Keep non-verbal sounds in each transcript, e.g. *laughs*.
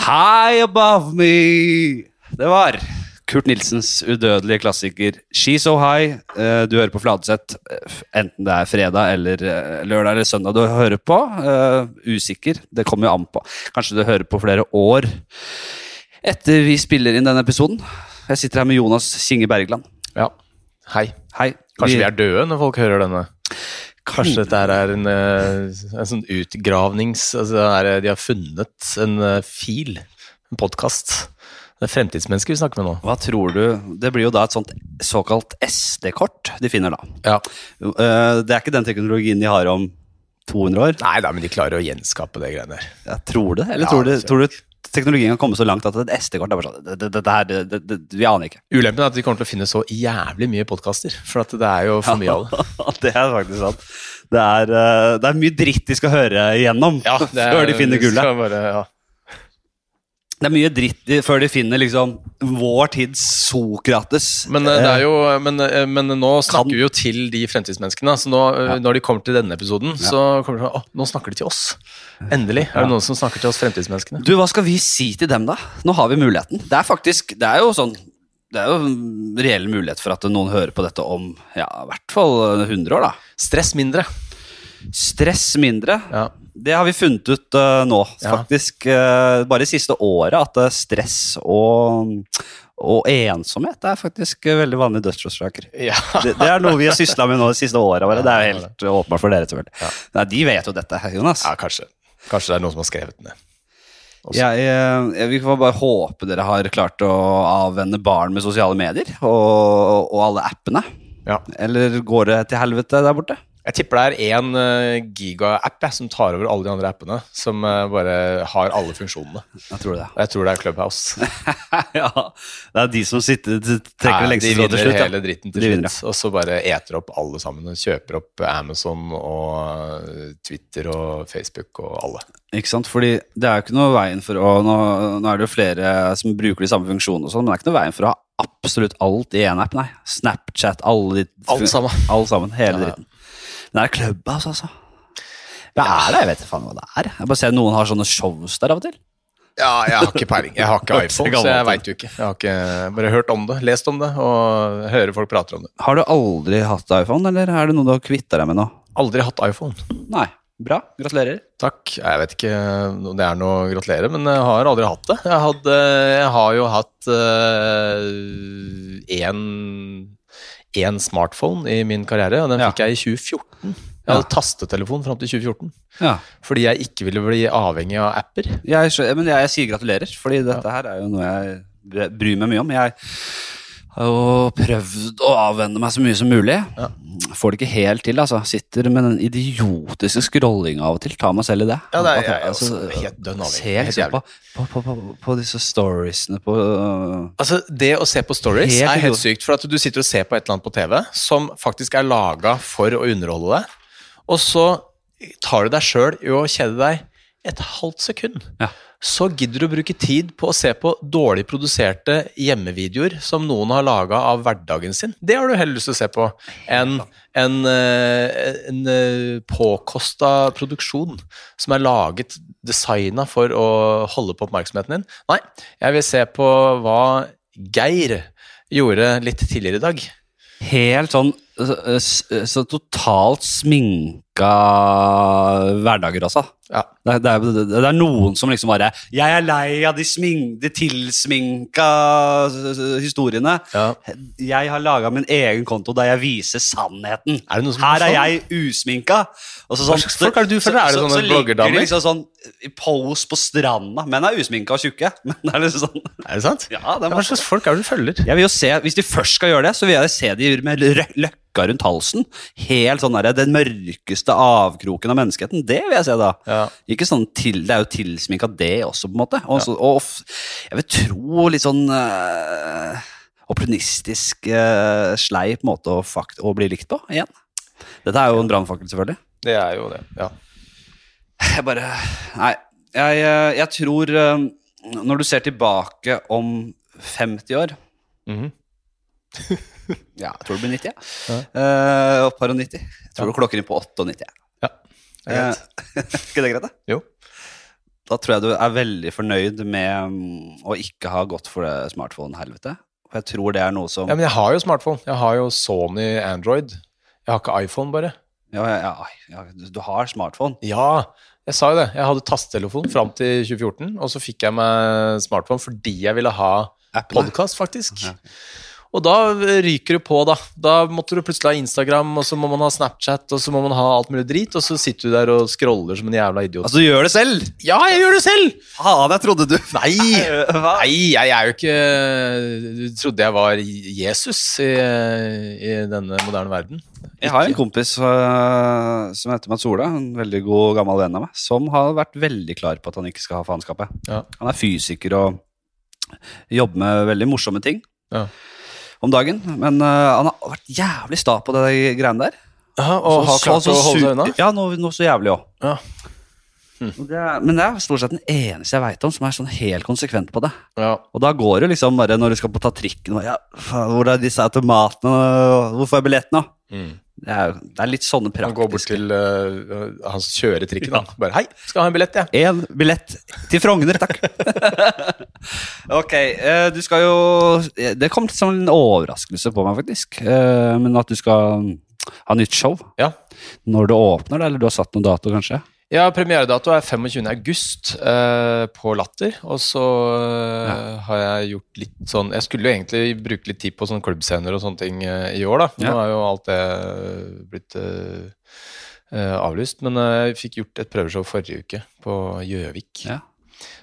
High Above Me. Det var Kurt Nilsens udødelige klassiker She's So High. Eh, Du hører på Fladseth, eh, enten det er fredag eller eh, lørdag eller søndag du hører på. Usikker, det kommer jo an på. Kanskje du hører på flere år etter vi spiller inn denne episoden. Jeg sitter her med Jonas Kinge Bergland. Ja. Hei. Hei. Kanskje vi er døde når folk hører denne? Kanskje dette er en, eh, en sånn utgravnings... Altså er, de har funnet en eh, fil, en podkast. Det er fremtidsmennesker vi snakker med nå. Hva tror du Det blir jo da et sånt såkalt SD-kort de finner, da. Ja. Eh, Det er ikke den teknologien de har om 200 år. Nei da, men de klarer å gjenskape det greiene der. Jeg tror det. Eller Ja, tror, du, tror du teknologien kan komme så langt at et SD-kort er bare sånn det, det, det, det, det, Vi aner ikke. Ulempen er at de kommer til å finne så jævlig mye podkaster. For at det er jo for mye av det. *laughs* det er faktisk sant. Det er, eh, det er mye dritt de skal høre igjennom Ja, er, før de finner gullet. Bare, ja. Det er mye dritt før de finner liksom vår tids Sokrates. Men, eh, det er jo, men, eh, men nå snakker vi jo til de fremtidsmenneskene. Så nå, eh, Ja. når de kommer til denne episoden, så kommer de sånn Å, nå snakker de til oss. Endelig er det noen som snakker til oss fremtidsmenneskene. Du, hva skal vi si til dem, da? Nå har vi muligheten. Det er faktisk Det er jo sånn Det er jo reell mulighet for at noen hører på dette om ja, i hvert fall 100 år, da. Stress mindre. Stress mindre. Ja. Det har vi funnet ut uh, nå, Ja. faktisk. Uh, bare det siste året, at eh, stress og, og ensomhet er faktisk veldig vanlige dødsårsaker. Ja. Det, det er noe vi har sysla med nå de siste åra. Det er jo helt åpenbart for dere, selvfølgelig. Ja. Nei, de vet jo dette, Jonas. ja, kanskje. Kanskje det er noen som har skrevet den ned. Jeg, eh, vi får bare håpe dere har klart å avvenne barn med sosiale medier og, og alle appene. Ja. Eller går det til helvete der borte? Jeg tipper det er én giga-app som tar over alle de andre appene. Som eh, bare har alle funksjonene. Jeg tror det. Og jeg tror det er Clubhouse. *laughs* ja, det er de som sitter, trekker det lengste de strået til vinner slutt. hele dritten De til slutt. Og så bare eter opp alle sammen. Og kjøper opp Amazon og Twitter og Facebook og alle. Ikke sant? Fordi det er jo ikke noe veien for å Nå, nå er det jo flere som bruker de samme funksjonene, og sånn, men det er ikke noe veien for å ha absolutt alt i én app. Nei. Snapchat, alle de Alt sammen. Alt sammen, Hele dritten. Men der er Clubhouse, altså. Hva er det? Jeg vet ikke faen hva det er. Jeg bare ser noen har sånne shows der av og til. Ja, jeg har ikke peiling. Jeg har ikke *laughs* iPhone, så jeg veit jo ikke. Jeg har ikke bare hørt om det, lest om det, og hører folk prater om det. Har du aldri hatt iPhone, eller er det noe du har kvitta deg med nå? Aldri hatt iPhone. Nei. Bra. Gratulerer. Takk. Jeg vet ikke om det er noe å gratulere, men jeg har aldri hatt det. Jeg, hadde, jeg har jo hatt én smartphone i min karriere, og den fikk jeg i 2014. Jeg hadde tastetelefon fram til 2014. Ja. Fordi jeg ikke ville bli avhengig av apper. Jeg, men jeg, jeg sier gratulerer, fordi dette her er jo noe jeg bryr meg mye om. Jeg har jo prøvd å avvenne meg så mye som mulig. Ja. Får det ikke helt til, altså. Sitter med den idiotiske scrollinga av og til. Tar meg selv i det. Ja, det er- jeg altså, helt dønn. Ser liksom på, på, på, på, på disse storiesene på uh, Altså, Det å se på stories Helt er helt sykt. For at du sitter og ser på et eller annet på TV som faktisk er laga for å underholde deg, og så tar du deg sjøl i å kjede deg et halvt sekund. Ja. Så gidder du å bruke tid på å se på dårlig produserte hjemmevideoer som noen har laga av hverdagen sin. Det har du heller lyst til å se på enn en, eh, en eh, påkosta produksjon som er laget, designa for å holde på oppmerksomheten din. Nei, jeg vil se på hva Geir gjorde litt tidligere i dag. Helt sånn så, så, så totalt sminka hverdager, altså. Ja. Det, det, det, det er noen som liksom bare 'Jeg er lei av de, smink, de tilsminka historiene'. Ja. Jeg har laga min egen konto der jeg viser sannheten. Er Her er sånn? jeg usminka. Og så Hva slags er det du følger? Er det sånne ligger de liksom sånn i pose på stranda. Menn er usminka og tjukke. *laughs* Men det er liksom sånn Er det sant? Ja, det er Hva slags folk er det du følger? Jeg vil jo se, Hvis de først skal gjøre det, så vil jeg se de med rø- løkka rundt halsen. Helt sånn der, Den mørkeste avkroken av menneskeheten. Det vil jeg se, da. Ja. Ikke sånn til, Det er jo tilsminka, det også, på en måte. Og, så, og jeg vil tro litt sånn øh, opportunistisk øh, sleip måte å, fakt å bli likt på, igjen. Dette er jo en brannfakkel, selvfølgelig. Det er jo det. Ja. Jeg bare Nei. Jeg, eh, jeg tror eh, Når du ser tilbake om 50 år Mhm. *laughs* Ja, jeg tror det blir 90. Ja. Ja. Eh, par og 90. Jeg tror Ja. du klokker inn på 98. Ja. Det er Eh, greit. *laughs* ikke det greit, da? Jo. Da tror jeg du er veldig fornøyd med mm, å ikke ha gått for det smartphone-helvete. For jeg tror det er noe som Ja, men jeg har jo smartphone. Jeg har jo Sony Android. Jeg har ikke iPhone, bare. Ja, ja, ja, du, du har smartphone. Ja, jeg sa jo det. Jeg hadde tastetelefon fram til 2014, og så fikk jeg meg smartphone fordi jeg ville ha podkast, faktisk. Ja. Og da ryker du på, da. Da måtte du plutselig ha Instagram, og så må man ha Snapchat, og så må man ha alt mulig drit, og så sitter du der og scroller som en jævla idiot. Altså, du gjør det selv! ja, jeg gjør det selv! Faen, jeg trodde du Nei! *laughs* Nei, jeg er jo ikke Du trodde jeg var Jesus i, i denne moderne verden. Jeg har en kompis uh, som heter Mats Ola, en veldig god gammel venn av meg, som har vært veldig klar på at han ikke skal ha faenskapet. Ja. Han er fysiker og jobber med veldig morsomme ting Ja. Om dagen. Men uh, han har vært jævlig sta på det der greiene der. og har klart å holde seg unna? Ja, noe, noe så jævlig òg. Ja. Men det er stort sett den eneste jeg veit om som er sånn helt konsekvent på det. Ja. Og da går det liksom bare når du skal på ta trikken og, ja, Hvor er disse automatene? Hvor får jeg nå? Mm. Det er, det er litt sånne praktiske Han går bort til uh, Han kjører trikken, da. Bare 'Hei, skal ha en billett, jeg'. Én billett til Frogner, takk. *laughs* ok, uh, du skal jo Det kom som en overraskelse på meg, faktisk. Uh, Men at du skal ha nytt show. Ja. Når det åpner, da? Eller du har satt noen dato, kanskje? Ja, Premieredato er 25. august eh, på Latter. Og så eh, Ja. har jeg gjort litt sånn Jeg skulle jo egentlig bruke litt tid på sånne klubbscener og sånne ting eh, i år, da. Nå Ja. er jo alt det blitt eh, eh, avlyst. Men eh, jeg fikk gjort et prøveshow forrige uke på Gjøvik. Ja.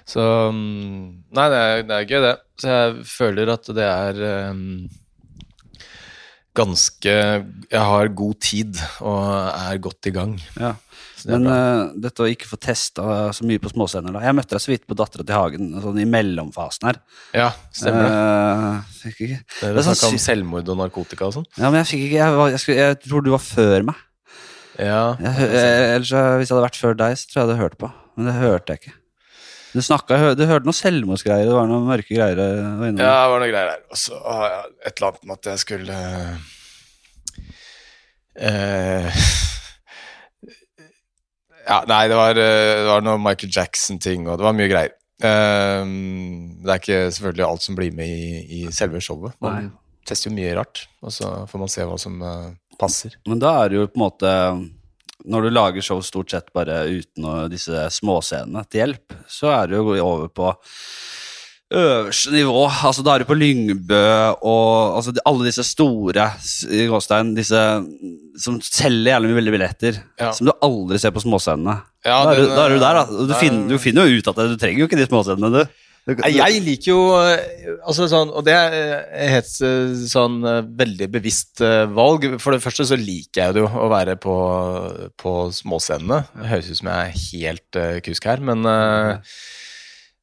Så mm, Nei, det er, det er gøy, det. Så jeg føler at det er eh, ganske Jeg har god tid og er godt i gang. Ja. Det Men eh, dette å ikke få testa så mye på småscener. Jeg møtte deg så vidt på Dattera til Hagen, sånn i mellomfasen her. Ja, stemmer det. Eh, ikke Dere er sånn om selvmord og narkotika og sånn? Ja, men jeg fikk ikke Jeg, var, jeg, skulle, jeg tror du var før meg. Ja. Jeg, eh, ellers, eh, hvis jeg hadde vært før deg, så tror jeg jeg hadde hørt på. Men det hørte jeg ikke. Du snakket, du hørte noen selvmordsgreier, det var noen mørke greier. eh, ja, det var noen greier der. Og så et eller annet med at jeg skulle eh, Ja, nei, det var, eh, det var noe Michael Jackson-ting, og det var mye greier. Um, det er ikke selvfølgelig alt som blir med i, i selve showet. Man Nei. tester jo mye rart, og så får man se hva som uh, passer. Men da er det jo på en måte Når du lager show stort sett bare uten disse småscenene til hjelp, så er det jo over på øverste nivå. Altså Da er du på Lyngbø og altså, alle disse store i gåstein, disse som selger jævlig mye veldig billetter, Ja. som du aldri ser på småscenene. Ja, da, er du, da er du der, da. eh, Du, finner, du finner jo ut at du trenger jo ikke de småscenene, du. du, Jeg liker jo eh, altså sånn, Og det er et eh, sånn eh, veldig bevisst valg. For det første så liker jeg det jo å være på, på småscenene. Det høres ut som jeg er helt kusk her, men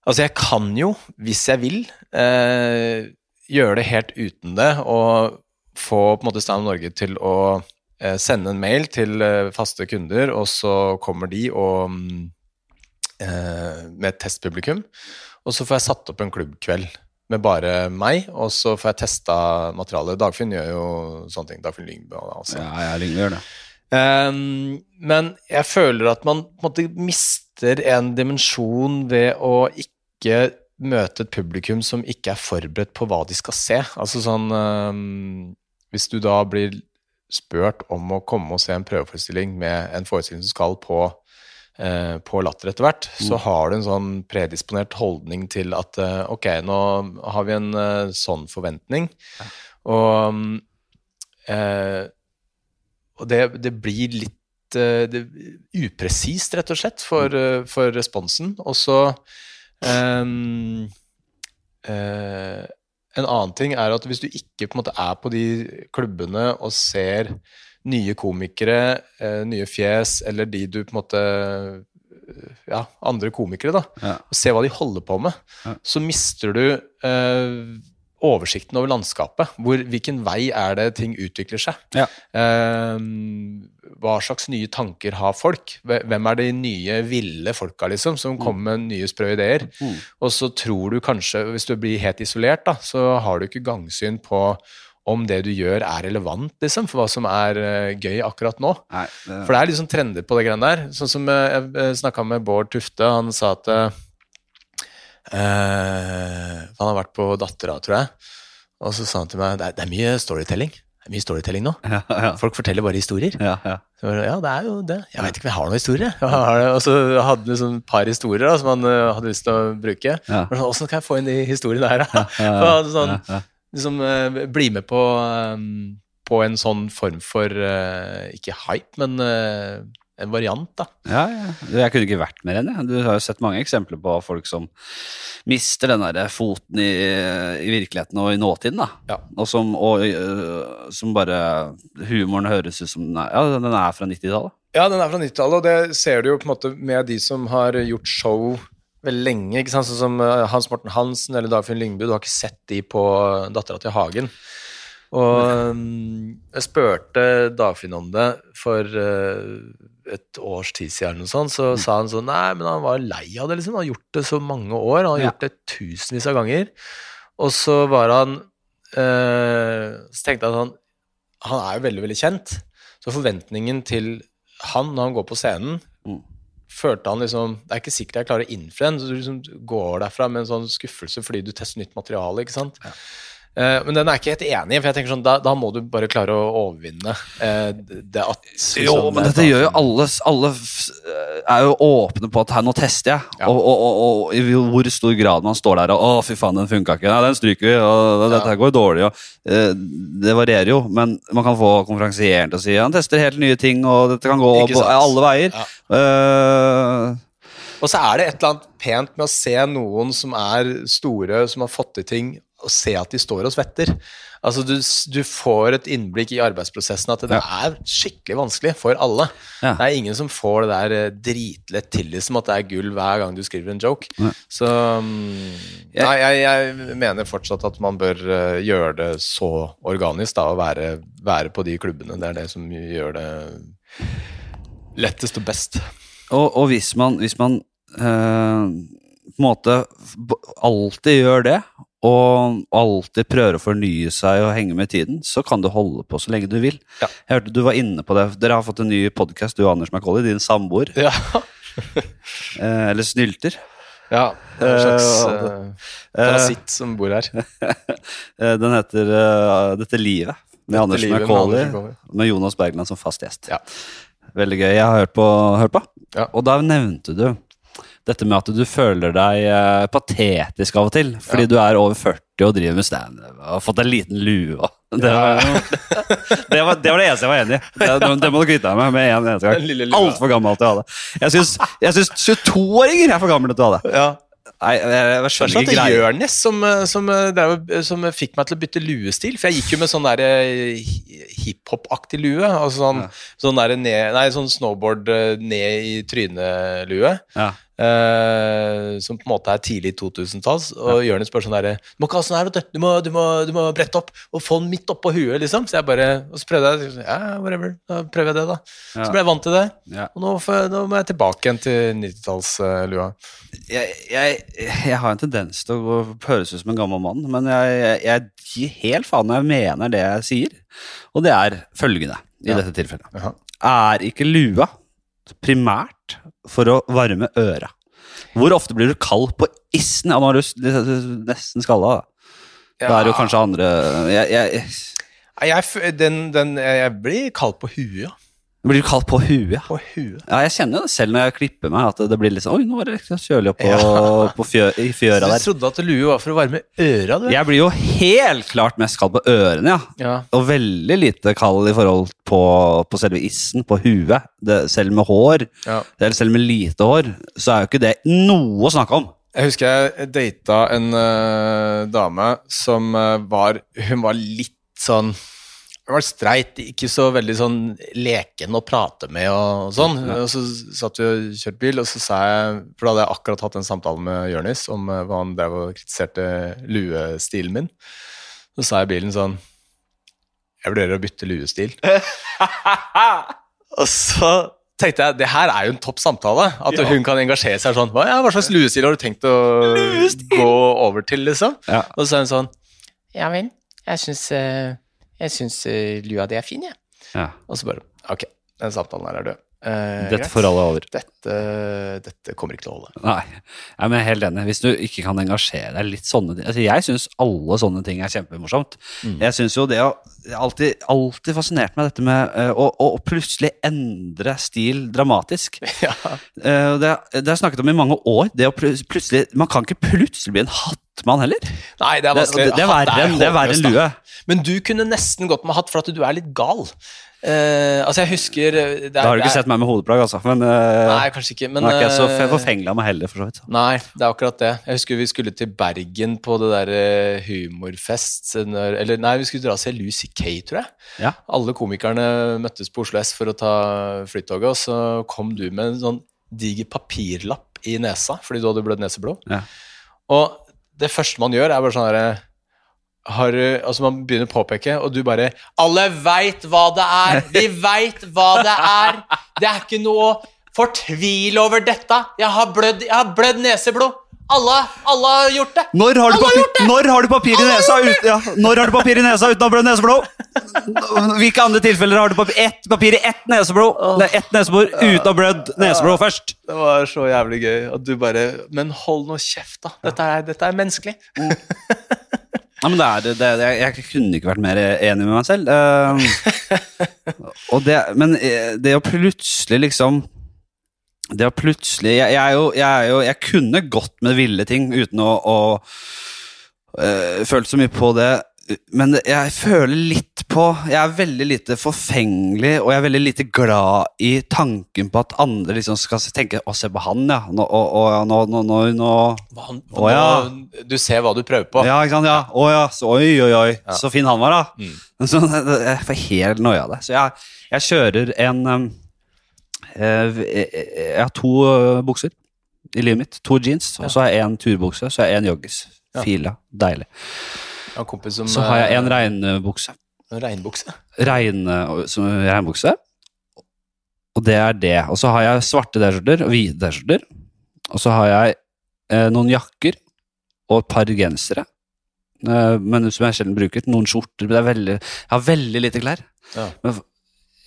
Altså, jeg kan jo, hvis jeg vil, eh, gjøre det helt uten det, og få på en måte Stand Norge til å eh, sende en mail til eh, faste kunder, og så kommer de og mm, eh, med et testpublikum. Og så får jeg satt opp en klubbkveld med bare meg, og så får jeg testa materialet. Dagfinn gjør jo sånne ting. Dagfinn Lyngbø. Altså. Ja, jeg Lyngbø gjør det. Um, men jeg føler at man på en måte mister en dimensjon ved å ikke møte et publikum som ikke er forberedt på hva de skal se. Altså sånn ehm, Hvis du da blir spurt om å komme og se en prøveforestilling med en forestilling som skal på eh, på Latter etter hvert, så har du en sånn predisponert holdning til at eh, ok, nå har vi en eh, sånn forventning, og mm, eh, og det, det blir litt det, upresist, rett og slett, for, eh, for responsen. Og så ehm, uh, En annen ting er at hvis du ikke på en måte er på de klubbene og ser nye komikere, uh, nye fjes, eller de du på en måte Ja, andre komikere, da, Ja. og ser hva de holder på med, Ja. så mister du eh, oversikten over landskapet. Hvor, hvilken vei er det ting utvikler seg? Ja. Eh, hva slags nye tanker har folk? Hvem er de nye, ville folka, liksom, som kommer med nye sprø ideer? Mm. Og så tror du kanskje, hvis du blir helt isolert, da, så har du ikke gangsyn på om det du gjør er relevant, liksom, for hva som er eh, gøy akkurat nå. Nei, det, For det er liksom trender på det greiene der. Sånn som eh, jeg snakka med Bård Tufte, han sa at eh, Eh, han har vært på Dattera, tror jeg. Og så sa han til meg det er, det er mye storytelling. Det er mye storytelling nå. Ja, ja. Folk forteller bare historier. ja, ja. Så, ja, det er jo det. Jeg veit ikke om jeg har noen historie. Jeg har *laughs* det. Og så hadde han liksom et par historier da, som han uh, hadde lyst til å bruke. Ja. Men sånn, Åssen kan jeg få inn de historiene her, da? *laughs* sånn, liksom, uh, bli med på, um, på en sånn form for uh, Ikke hype, men eh, en variant, da. Ja, ja. Jeg kunne ikke vært mer enig. Du har jo sett mange eksempler på folk som mister den der foten i, i virkeligheten og i nåtiden. da. Ja. Og, som, og som bare Humoren høres ut som den er, ja, den er fra 90-tallet. Ja, den er fra 90-tallet, og det ser du jo på en måte med de som har gjort show veldig lenge. ikke sant? Sånn som Hans Morten Hansen eller Dagfinn Lyngbø. Du har ikke sett de på Dattera til Hagen. Og jeg spurte Dagfinn om det for uh, et års tid siden, eller sånt, så sa han sånn Nei, men han var lei av det, liksom. Han har gjort det så mange år. Han har Ja. gjort det tusenvis av ganger. Og så var han øh, Så tenkte jeg at han Han er jo veldig, veldig kjent. Så forventningen til han når han går på scenen, Mm. følte han liksom Det er ikke sikkert jeg klarer å innfri den, så du liksom går derfra med en sånn skuffelse fordi du tester nytt materiale, ikke sant. Eh, men den er jeg ikke helt enig i, for jeg tenker sånn, da, da må du bare klare å overvinne eh, det at Jo, sånn, men eh, dette gjør jo alle Alle er jo åpne på at her, nå tester jeg. Ja. Og, og, og, og i hvor stor grad man står der og Å, fy faen, den funka ikke. Nei, den stryker vi. Og dette Ja. går dårlig. Og, eh, det varierer jo, men man kan få konferansieren til å si han tester helt nye ting, og dette kan gå på alle veier. Ja. Eh, Og så er det et eller annet pent med å se noen som er store, som har fått til ting, og se at de står og svetter. Altså, du, du får et innblikk i arbeidsprosessen at det er skikkelig vanskelig for alle. Ja. Det er ingen som får det der eh, dritlett til, liksom, at det er gull hver gang du skriver en joke. Ja. Så mm, Nei, jeg, jeg mener fortsatt at man bør eh, gjøre det så organisk, da, og være, være på de klubbene. Det er det som gjør det lettest og best. Og, og hvis man, hvis man øh, på en måte alltid gjør det, og alltid prøver å fornye seg og henge med tiden, så kan du holde på så lenge du vil. Ja. Jeg hørte du var inne på det. Dere har fått en ny podkast, du og Anders McCauley, din samboer. Ja. *laughs* Eh, eller snylter. Ja, en slags Eh, eh, parasitt som bor her. *laughs* Eh, den heter uh, Dette livet, med Anders livet med Anders med Jonas Bergland som fast gjest. Ja. Veldig gøy. Jeg har hørt på. Hørt på. Ja. Og da nevnte du dette med at du føler deg eh, patetisk av og til, fordi Ja. du er over 40 og driver med standup og har fått en liten lue. *laughs* Det var, det, var, det var det eneste jeg var enig i. Det, det, må du kvitte deg med med en eneste gang. Altfor gammel til å ha det. Jeg syns, 22-åringer er for gamle til å ha det. Ja. Nei, jeg, jeg, skjønner ikke greia. Jonis som, som, som fikk meg til å bytte luestil. For jeg gikk jo med sånn der eh, hi- hiphop-aktig lue. Altså sånn, sånn, der ned, nei, sånn snowboard eh, ned i trynet-lue. Ja. Eh, som på en måte er tidlig 2000-talls. Og Jonis bare sånn derre Du må ikke ha sånn her, vet du. Må, du, må, du må brette opp og få den midt oppå huet, liksom. Så jeg bare Og så prøvde jeg. Ja, whatever. Da prøver jeg det, da. Ja. Så ble jeg vant til det. Ja. Og nå, for, nå må jeg tilbake igjen til 90-tallslua. jeg, jeg, jeg har en tendens til å høres ut som en gammel mann, men jeg, jeg, gir helt faen når jeg mener det jeg sier. Og det er følgende i Ja. dette tilfellet. Er ikke lua primært for å varme øra? Hvor ofte blir du kald på issen? Ja, nå er du nesten skalla. da. Det er jo kanskje andre jeg, jeg, Jeg, den, den, jeg blir kald på huet, ja. Blir du kald på huet? På huet. Ja, jeg kjenner jo det selv når jeg klipper meg, at det blir litt sånn Oi, nå var det litt kjølig oppå Ja. *laughs* på fjø, i fjøra Du trodde at lue var for å varme øra, du? Jeg blir jo helt klart mest kald på ørene, ja. Ja. Og veldig lite kald i forhold på, på selve issen, på huet. Det, selv med hår, ja. eller selv med lite hår, så er jo ikke det noe å snakke om. Jeg husker jeg data en uh, dame som uh, var Hun var litt sånn Hun var streit, ikke så veldig sånn leken å prate med og sånn. Ja. Og så satt vi og kjørte bil, og så sa jeg For da hadde jeg akkurat hatt en samtale med Jonis om eh, hva han drev og kritiserte luestilen min. Så sa jeg i bilen sånn Jeg vurderer å bytte luestil. *laughs* og så tenkte jeg det her er jo en topp samtale. At Ja. hun kan engasjere seg sånn. Hva, ja, hva slags luestil har du tenkt å gå over til, liksom? Ja. Og så sa hun sånn Ja vel. Jeg syns, eh, jeg syns eh, lua di er fin, jeg. Ja. Og så bare Ok, den samtalen her er død. Eh, Dette får forholdet er over. Dette, dette kommer ikke til å holde. Nei. Jeg er helt enig. Hvis du ikke kan engasjere deg litt sånne ting altså, Jeg syns alle sånne ting er kjempemorsomt. Mm. Jeg synes jo det å har alltid, alltid fascinert meg dette med uh, å, å, plutselig endre stil dramatisk. *laughs* Ja. Uh, det, det har jeg snakket om i mange år. Det å plutselig Man kan ikke plutselig bli en hattmann heller. Nei, det er vanskelig. det, det det er verre enn lue. Men du kunne nesten gått med hatt for at du er litt gal. Eh, altså, jeg husker eh, er- Da har du ikke sett meg med hodeplagg, altså. Men uh, Nei, kanskje ikke. Men nå er ikke jeg så fe- forfengelig av meg heller, for så vidt. Nei, det er akkurat det. Jeg husker vi skulle til Bergen på det der eh, humorfest. Når, eller nei, vi skulle dra og se Lucy Kay, tror jeg. Ja. Alle komikerne møttes på Oslo S for å ta flytoget, og så kom du med en sånn diger papirlapp i nesa fordi du hadde blødd neseblod. Ja. Og det første man gjør, er bare sånn herre har, altså Man begynner å påpeke, og du bare 'Alle veit hva det er! Vi veit hva det er! Det er ikke noe å fortvile over dette! Jeg har blødd, jeg har blødd neseblod! Alle, alle har gjort det! Når har, du papir, har når har du papir i nesa ut, ja, Når har du papir i nesa uten å ha blødd neseblod? Hvilke andre tilfeller har du papir, ett papir i ett neseblod? Nei, ett nesebor uten å ha blødd neseblod først? Det var så jævlig gøy. at du bare Men hold nå kjeft, da! Dette er, dette er menneskelig. Ja, men det er, det, det, jeg, jeg kunne ikke vært mer enig med meg selv. Uh, *laughs* og det, men eh, det å plutselig liksom Det å plutselig Jeg, jeg, er jo, jeg, er jo, jeg kunne gått med ville ting uten å, å uh, føle så mye på det. Men jeg føler litt på Jeg er veldig lite forfengelig, og jeg er veldig lite glad i tanken på at andre liksom skal tenke 'Å, se på han, ja'. Nå, å, å, ja, nå, nå, nå, nå han, Å, ja. Du ser hva du prøver på. Ja, ikke sant? Ja. Å ja, så, oi, oi, oi. Ja. Så fin han var, da. Mm. *laughs* Så, jeg får helt noia av det. Så jeg, jeg kjører en um, eh, Jeg jeg har to bukser i livet mitt. To jeans. Og så har jeg en turbukse, så har jeg en joggis. Fila. Deilig. Som Så har jeg en eh, regnbukse. en regnbukse. Regn, regnbukse. Og det er det. Og så har jeg svarte T-skjorter og hvite T-skjorter. Og så har jeg eh, noen jakker og et par gensere. Eh, men som jeg sjelden bruker. Noen skjorter. Men det er veldig, jeg har veldig lite klær. Ja. Men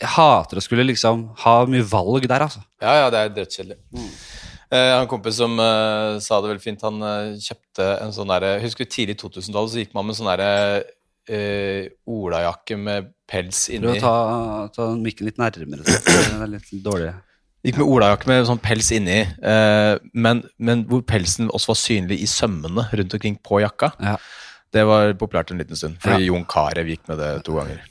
jeg hater å skulle liksom ha mye valg der, altså. Ja, ja, det er dødskjedelig. Eh, Jeg har en kompis som uh, sa det veldig fint. Han uh, kjøpte en sånn derre Husker du tidlig 2000-tallet så gikk man med sånn derre uh, olajakke med pels Prøv inni. å ta, ta mikken litt nærmere. Det er litt dårlig. Gikk med olajakke med sånn pels inni, eh, men, men hvor pelsen også var synlig i sømmene rundt omkring på jakka. Ja. Det var populært en liten stund, fordi Ja. Jon Carew gikk med det to ganger.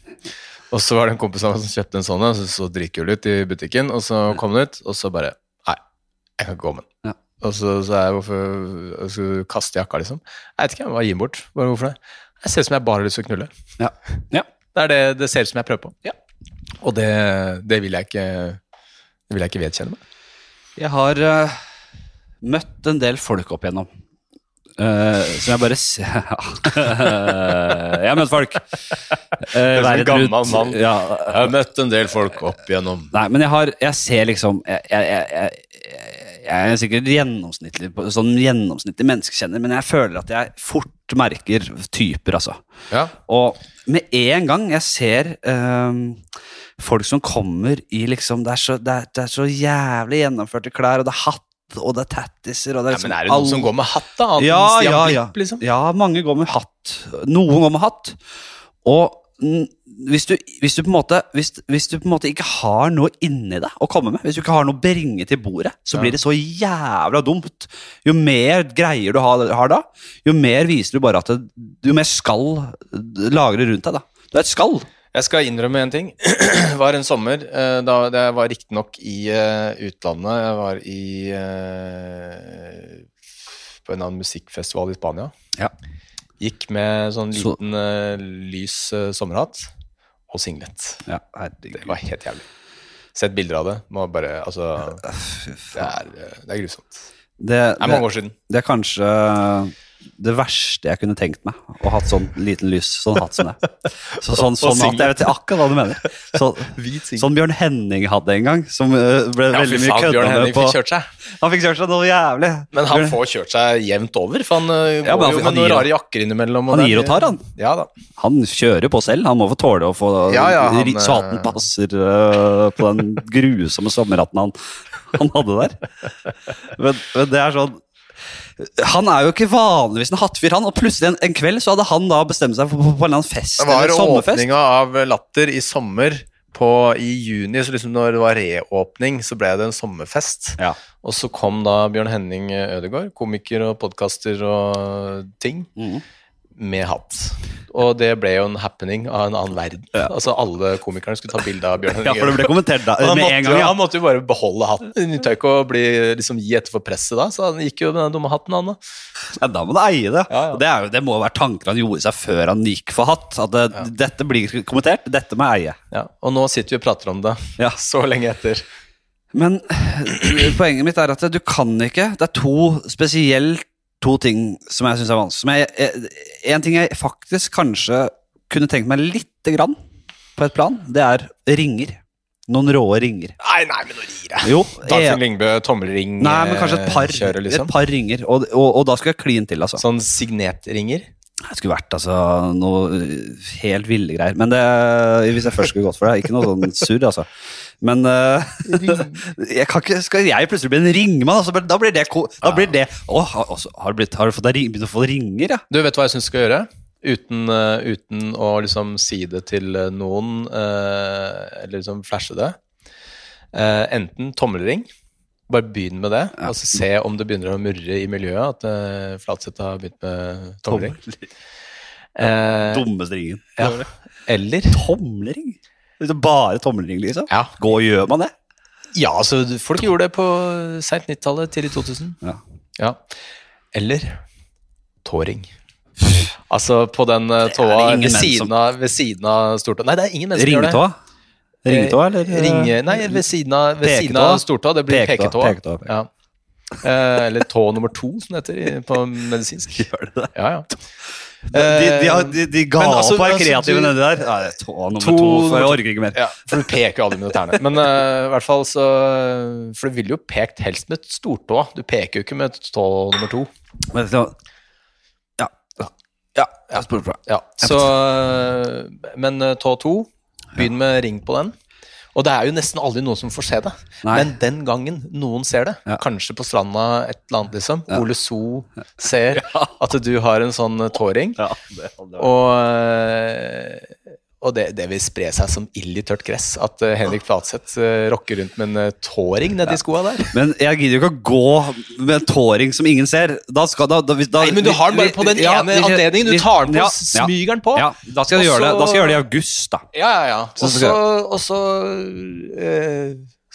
Og så var det en kompis av meg som kjøpte en sånn, og så så dritkul ut i butikken, og så kom den ut, og så bare jeg kan ikke gå med den. Ja. Og så sa jeg hvorfor jeg du kaste jakka, liksom. Jeg vet ikke, jeg bare gi den bort. Bare hvorfor det? Jeg ser ut som jeg bare har lyst til å knulle. Ja. ja. Det er det det ser ut som jeg prøver på. Og det, det vil jeg ikke Det vil jeg ikke vedkjenne meg. Jeg har uh, møtt en del folk opp igjennom. Uh, som jeg bare ser *laughs* Jeg har møtt folk. Uh, en gammel mann. Ja, Jeg har møtt en del folk opp igjennom. nei, men jeg har Jeg ser liksom Jeg, jeg, jeg, jeg, er sikkert gjennomsnittlig sånn gjennomsnittlig menneskekjenner, men jeg føler at jeg fort merker typer, altså. Ja. Og med en gang jeg ser um, folk som kommer i liksom Det er så, det er, det er så jævlig gjennomførte klær, og det er hatt, og det er tattiser og det er liksom ja, liksom men er det noen all- som går med hatt, da? Ja, ja, ja. Liksom? ja, mange går med hatt. Noen går med hatt. Og hvis du, hvis, du måte, hvis, hvis du på en måte ikke har noe inni deg å komme med, hvis du ikke har noe å bringe til bordet, så Ja. blir det så jævla dumt. Jo mer greier du har, har da, jo mer viser du bare at det, jo mer skall lagrer rundt deg. da. Du er et skall. Jeg skal innrømme en ting. *clears throat* Det var en sommer, eh, da jeg var riktignok i eh, utlandet. Jeg var i eh, På en annen musikkfestival i Spania. Ja. Gikk med sånn liten så... lys sommerhatt og singlet. Ja, Det var helt jævlig. Sett bilder av det. Må bare Altså, det er, eh, det er grusomt. Det, Det er mange år siden. det er kanskje det verste jeg kunne tenkt meg. Å ha sånn liten lys, sånn hatt som det. Så, sånn, *laughs* sånn at jeg vet akkurat hva du mener. Så, sånn Bjørn Henning hadde en gang, som øh, ble Ja, veldig mye kødda med på fikk kjørt seg. Han fikk kjørt seg noe jævlig. Men han får kjørt seg jevnt over, for han Ja, går han- jo med noen rare jakker innimellom. han gir og tar, han. Ja da. Han kjører på selv. Han må få tåle å få Ja, ja, han, så hatten øh, passer uh, på den grusomme sommerhatten han, han hadde der. Men, men det er sånn Han er jo ikke vanligvis en hattfyr, han. Og plutselig en, en kveld så hadde han da bestemt seg for for, på en eller annen fest. Det var åpninga av Latter i sommer. På, I juni, så liksom når det var reåpning, så ble det en sommerfest. Ja. Og så kom da Bjørn Henning Ødegaard, komiker og podkaster og ting, Mhm. Med hatt. Og det ble jo en happening av en annen verden. Ja. *laughs* Altså Alle komikerne skulle ta bilde av Bjørn *laughs* ja, for det ble kommentert da, han, med måtte, en gang. Ja. han måtte jo bare beholde hatten. Han tør ikke å bli, liksom, gi etter for presset da, så han gikk jo med den dumme hatten, han da. Ja, da må du eie det. Ja, det, er jo, det må jo være tanker han gjorde seg før han gikk for hatt. At det, dette blir kommentert, dette må jeg eie. Ja, og nå sitter vi og prater om det, Ja. *laughs* så lenge etter. Men *clears throat* poenget mitt er at du kan ikke Det er to spesielt to ting som jeg syns er vanskelig. Jeg, jeg, en ting jeg faktisk kanskje kunne tenkt meg lite grann på et plan, det er ringer. Noen råe ringer. Nei, nei, men nå gir jeg. Jo, Dagfinn Lyngbø, tommelring nei, men kanskje et par, kjører, liksom. et par ringer. Og, og, og da skulle jeg klin til, altså. Sånn signetringer. Det skulle vært altså, noe uh, helt ville greier. Men det, hvis jeg først skulle gått for det, ikke noe sånn surr, altså. Men uh, *laughs* jeg kan ikke, skal jeg plutselig bli en ringmann? Altså, da blir det, da blir det å, har, altså, har, du blitt, har du fått deg begynt å få ringer, ja? Du vet hva jeg syns du skal gjøre? Uten, uh, uten å liksom si det til eh, noen, uh, eller liksom flashe det. Enten tommelring, bare begynn med det, og så se om det begynner å murre i miljøet at uh, Flatseth har begynt med tommelring. Eh, Dummeste ringen. ja. Eller Tomlering? Er Bare tommelring, liksom? Ja. Gå og gjør man det? Ja, altså, folk gjorde det på seint 90-tallet, tidlig 2000. Ja. Ja. Eller tåring. Altså på den uh, tåa ved, siden som- av, ved siden av stortåa Nei, det er ingen mennesker som gjør det. Ringetåa? Ringetåa, eller? Eh, Ringe, nei, ved siden av, ved siden av stortåa. Det blir Peketåa, peketåa. peketåa, Ja. Eh, eller tå nummer to, som det heter på medisinsk. *laughs* Gjør det det? Ja, ja. De, de, de, de ga altså- opp å være kreative nedi der. Nei, tå nummer To- to, for jeg orker ikke mer. ja. For du peker jo aldri med tærne. Men uh, i hvert fall så For du ville jo pekt helst med stortåa. Du peker jo ikke med tå nummer to. Men, så, ja. Ja, jeg. Ja, så Men eh, tå to, begynn med ring på den. Og det er jo nesten aldri noen som får se det. Nei. Men den gangen noen ser det, Ja. kanskje på stranda et eller annet, liksom, Ole So ser *laughs* at du har en sånn tåring, Ja, og, eh, og det, det vil spre seg som ild i tørt gress at eh, Henrik Flatseth uh, rocker rundt med en uh, tåring nedi skoa der. Men jeg gidder jo ikke å gå med en tåring som ingen ser. Da skal, da, da, da, Nei, men du har den bare på den Ja, ene anledningen. Du tar den på, ja, smyger den på. Ja, da skal jeg gjøre det Da skal jeg gjøre det i august, da. Ja, ja, ja. Også, Og så, og så,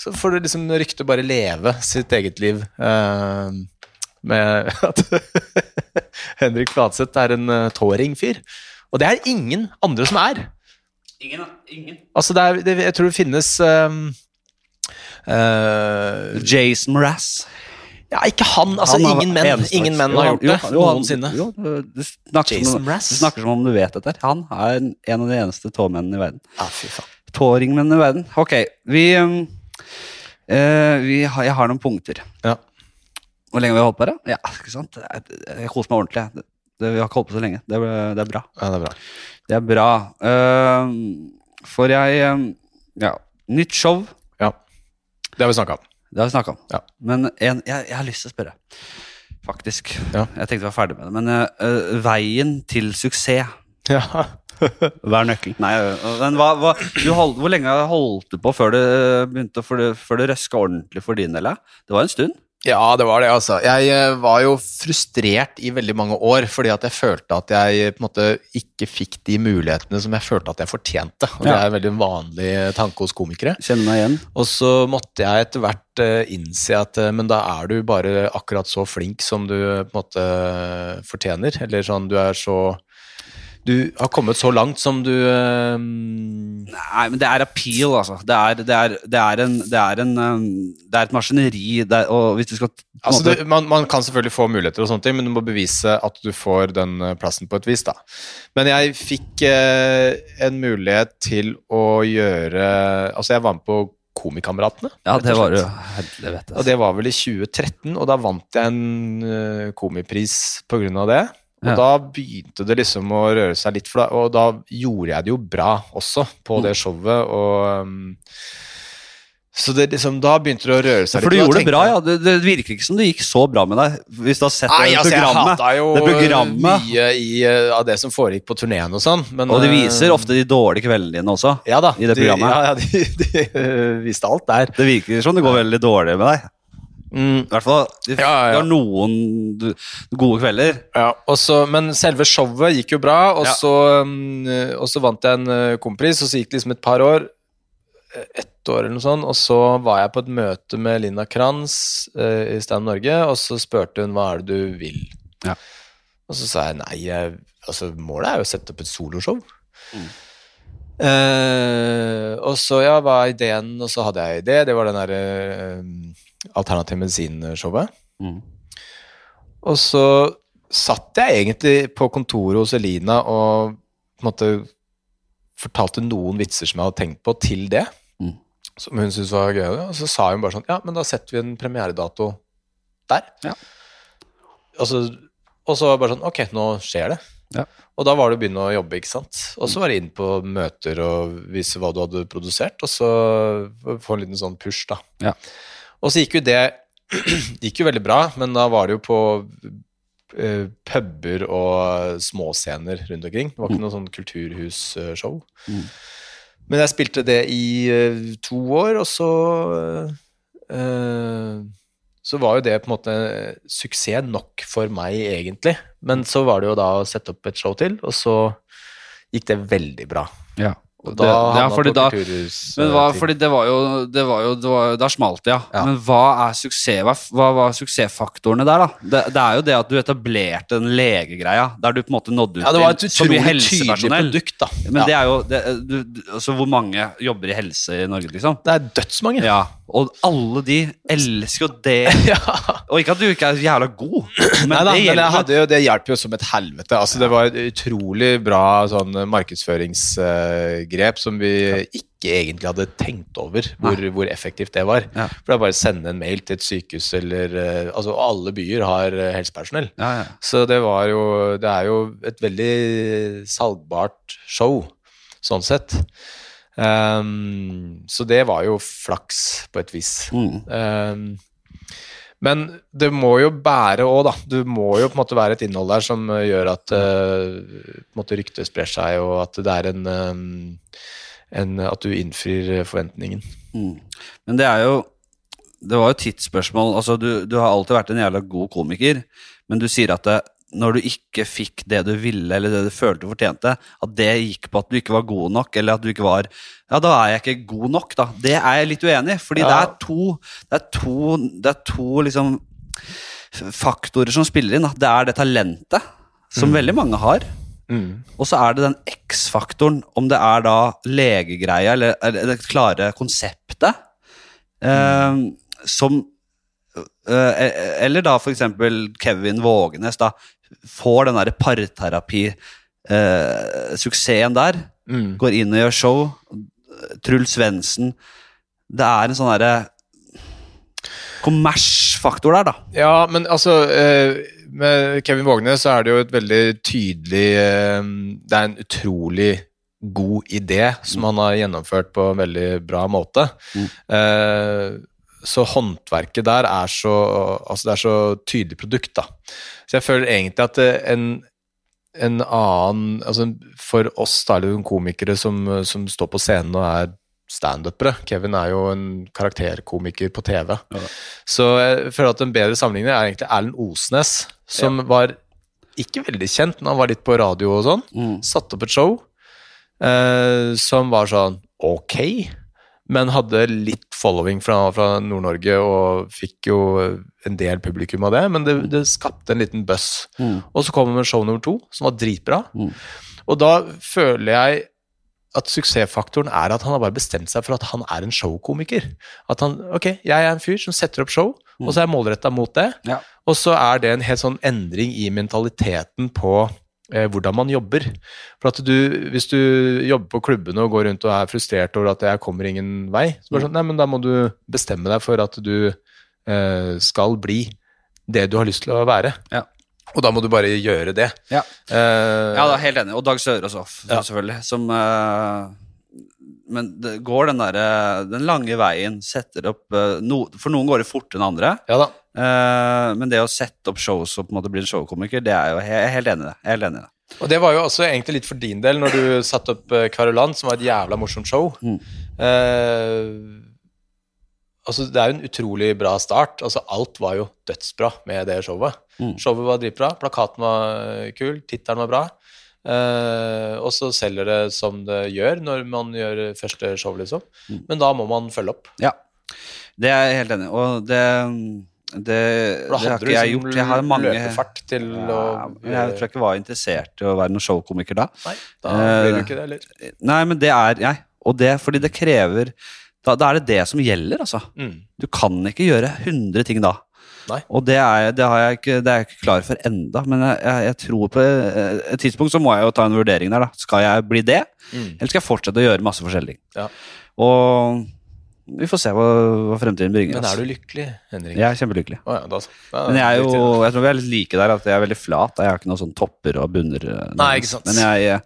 så får du liksom ryktet bare leve sitt eget liv. Uh, med at *laughs* Henrik Fladseth er en uh, tåring-fyr. Og det er ingen andre som er. Ingen, ingen. Altså, det er, det, jeg tror det finnes um, uh, Jason Mraz. Ja, ikke han. Altså, Han ingen menn, ingen menn Jo, har han- gjort det jo, jo, noensinne. Jo, du, snakker Jason Mraz. du snakker som om du vet dette. Han er en, en av de eneste tåmennene i verden. Ja, fy faen. Tåringmennene i verden. Ok, vi, um, uh, vi har, Jeg har noen punkter. Ja. Hvor lenge har vi holdt på her? da? Ja, ikke sant? Jeg, jeg koser meg ordentlig. Det, det, vi har ikke holdt på så lenge. Det, er- det er bra. ja, det er bra. Det er bra. Uh, for jeg ehm, Ja. Nytt show. Ja. Det har vi snakka om. Det har vi snakka om. Ja. Men en, jeg, jeg har lyst til å spørre. Faktisk. Ja. Jeg tenkte vi var ferdig med det. Men eh, eh, veien til suksess. Ja. *laughs* Hva er nøkkelen? Nei, øh, men hva, hva, du hold, hvor lenge holdt du på før det begynte før det, før det røska ordentlig for din del? Det var en stund. Ja, det var det, altså. Jeg eh, var jo frustrert i veldig mange år fordi at jeg følte at jeg på en måte ikke fikk de mulighetene som jeg følte at jeg fortjente. Og Det er en veldig vanlig tanke hos komikere. Kjenner meg igjen. Og så måtte jeg etter hvert eh, innse at eh, men da er du bare akkurat så flink som du eh, på en måte fortjener. Eller sånn, du er så du har kommet så langt som du uh... Nei, men det er appeal, altså. Det er, det er, det er, en, det er, en, um, det er et maskineri, er, og hvis du skal Altså, måte- man, man kan selvfølgelig få muligheter, og sånne ting, men du må bevise at du får den eh, plassen på et vis. da. Men jeg fikk eh, en mulighet til å gjøre Altså, jeg var med på Komikameratene. Ja, det var jo helvete. Og det var vel i 2013, og da vant jeg en komipris på grunn av det. Og Ja. da begynte det liksom å røre seg litt, for da, og da gjorde jeg det jo bra også på Mm. det showet, og um, Så det liksom, da begynte det å røre seg For du litt. og da gjorde det bra, ja. Det, det virker ikke som det gikk så bra med deg. Hvis du har sett Nei, det altså, jeg programmet. hata jo det programmet. mye i, uh, av det som foregikk på turneen og sånn. Men, Og de eh, viser ofte de dårlige kveldene dine også. ja, da, i det de, programmet. Ja, ja, de, de, *laughs* de, viste alt der. Det virker som det går veldig dårlig med deg. Mm. I hvert fall, du, Ja, ja, har noen gode kvelder. Ja, også, men selve showet gikk jo bra, og, Ja. så, um, og så vant jeg en kompis kompris, og så gikk det liksom et par år, eh, ett år eller noe sånt, og så var jeg på et møte med Linda Kranz uh, i Stand Norge, og så spurte hun hva er det du vil? Ja. Og så sa jeg nei, jeg, altså målet er jo å sette opp et soloshow. Mm. Uh, og så ja, hva er ideen? Og så hadde jeg idé, det var den derre uh, alternativ medisin-showet. Mm. Og så satt jeg egentlig på kontoret hos Elina og på en måte fortalte noen vitser som jeg hadde tenkt på, til det. Mm. Som hun syntes var gøy. Og så sa hun bare sånn Ja, men da setter vi en premieredato der. Ja. Og, så, og så bare sånn Ok, nå skjer det. Ja. Og da var det å begynne å jobbe, ikke sant. Og så var det inn på møter og vise hva du hadde produsert, og så få en liten sånn push, da. Ja. Og så gikk jo det *clears throat* gikk jo veldig bra, men da var det jo på uh, puber og småscener rundt omkring. Det var ikke noe sånn kulturhusshow. Mm. Men jeg spilte det i uh, to år, og så uh, Så var jo det på en måte suksess nok for meg, egentlig. Men så var det jo da å sette opp et show til, og så gikk det veldig bra. Ja. Og Det- ja, fordi da- Men hva, eh, fordi det var jo, det var jo, det var, Da smalt det, ja. Ja. Men hva er suksess? Hva, hva var suksessfaktorene der, da? Det, det er jo det at du etablerte den legegreia, der du på en måte nådde ut ja, det var et utrolig tydelig produkt, da. Men ja. det er jo det, du, altså Hvor mange jobber i helse i Norge, liksom? det er dødsmange. Ja, Og alle de elsker jo det. *laughs* Ja. Og ikke at du ikke er jævla god, men Nei da, det men hadde det hjelper jo som et helvete. Altså, Det var et utrolig bra sånn markedsføringsgrep som vi ikke egentlig hadde tenkt over hvor, hvor effektivt det var. Ja. For det er bare å sende en mail til et sykehus eller eh, Altså, alle byer har eh, helsepersonell. Ja, ja. Så det var jo Det er jo et veldig salgbart show, sånn sett. Ehm, så det var jo flaks, på et vis. Mm. Um, men det må jo bære òg, da. Du må jo på en måte være et innhold der som eh, gjør at uh, ryktet sprer seg, og at det er en, um, en At du innfrir forventningen. Mm. Men det er jo Det var jo tidsspørsmål. Altså, du, du har alltid vært en jævla god komiker, men du sier at det, når du ikke fikk det du ville, eller det du følte du fortjente, at det gikk på at du ikke var god nok, eller at du ikke var Ja, da er jeg ikke god nok, da. Det er jeg litt uenig i, fordi Ja. det er to Det er to, det er to liksom faktorer som spiller inn. Da. Det er det talentet, som veldig mange har. Og så er det den X-faktoren, om det er da legegreia eller, eller det klare konseptet, eh, som Eller da eksempel Kevin Vågenes da får den derre parterapi-suksessen der. Mm. Går inn og gjør show. Truls Svendsen. Det er en sånn derre kommersfaktor der, da. Ja, men altså eh, Med Kevin Vågenes så er det jo et veldig tydelig eh, Det er en utrolig god idé som han har gjennomført på en veldig bra måte. Mm. Eh, så håndverket der er så Altså, det er så tydelig produkt, da. Så jeg føler egentlig at eh, en en annen altså For oss da, eller komikere som, som står på scenen og er standupere Kevin er jo en karakterkomiker på TV. Ja. Så jeg føler at en bedre sammenligning er egentlig Erlend Osnes, som var ikke veldig kjent, men han var litt på radio og sånn. Mm. Satte opp et show eh, som var sånn ok, men hadde litt following fra, fra Nord-Norge og fikk jo en del publikum av det, men det, det skapte en liten buzz. Mm. Og så kom det med show nummer to, som var dritbra. Mm. Og da føler jeg at suksessfaktoren er at han har bare bestemt seg for at han er en showkomiker. At han Ok, jeg er en fyr som setter opp show, og så er jeg målretta mot det. Ja. Og så er det en helt sånn endring i mentaliteten på hvordan man jobber. For at du, Hvis du jobber på klubbene og går rundt og er frustrert over at jeg kommer ingen vei, så bare sånn, nei, men da må du bestemme deg for at du eh, skal bli det du har lyst til å være. Ja. Og da må du bare gjøre det. Ja. uh, Ja, da, helt enig. Og Dag Sørås også, Ja. selvfølgelig. Som uh, Men det går den derre Den lange veien, setter opp uh, no, For noen går det fortere enn andre. ja da. Eh, men det å sette opp shows og på en måte bli en showkomiker, det er jo jeg er helt enig i det. Jeg er helt enig i det. Og det var jo også egentlig litt for din del, når du satte opp uh, Kverulant, som var et jævla morsomt show. Mm. Eh, altså, det er jo en utrolig bra start. Altså, alt var jo dødsbra med det showet. Mm. Showet var dritbra, plakaten var eh, kul, tittelen var bra. Eh, og så selger det som det gjør når man gjør første show, liksom. Mm. Men da må man følge opp. Ja, det er jeg helt enig i. Og det, det, det har ikke jeg liksom gjort. Jeg har mange løpefart til ja, å Jeg tror jeg ikke var interessert i å være noen showkomiker da. Nei, da Eh, blir du ikke det, eller? Nei, men det er jeg. Og det fordi det krever da, da er det det som gjelder, altså. Mm. Du kan ikke gjøre 100 ting da. Nei. Og det er, det, har jeg ikke, det er jeg ikke klar for enda, men jeg, jeg, jeg tror på eh, et tidspunkt så må jeg jo ta en vurdering der. da. Skal jeg bli det, Mm. eller skal jeg fortsette å gjøre masse forskjellig? Ja. Og vi får se hva, hva fremtiden bringer. Men er du lykkelig, Henrik? Jeg er kjempelykkelig. Oh, ja, da, da, Men jeg er jo, jeg tror vi er litt like der, at jeg er veldig flat. Jeg har ikke noen sånn topper og bunner. eh, Nei, ikke sant. Men jeg,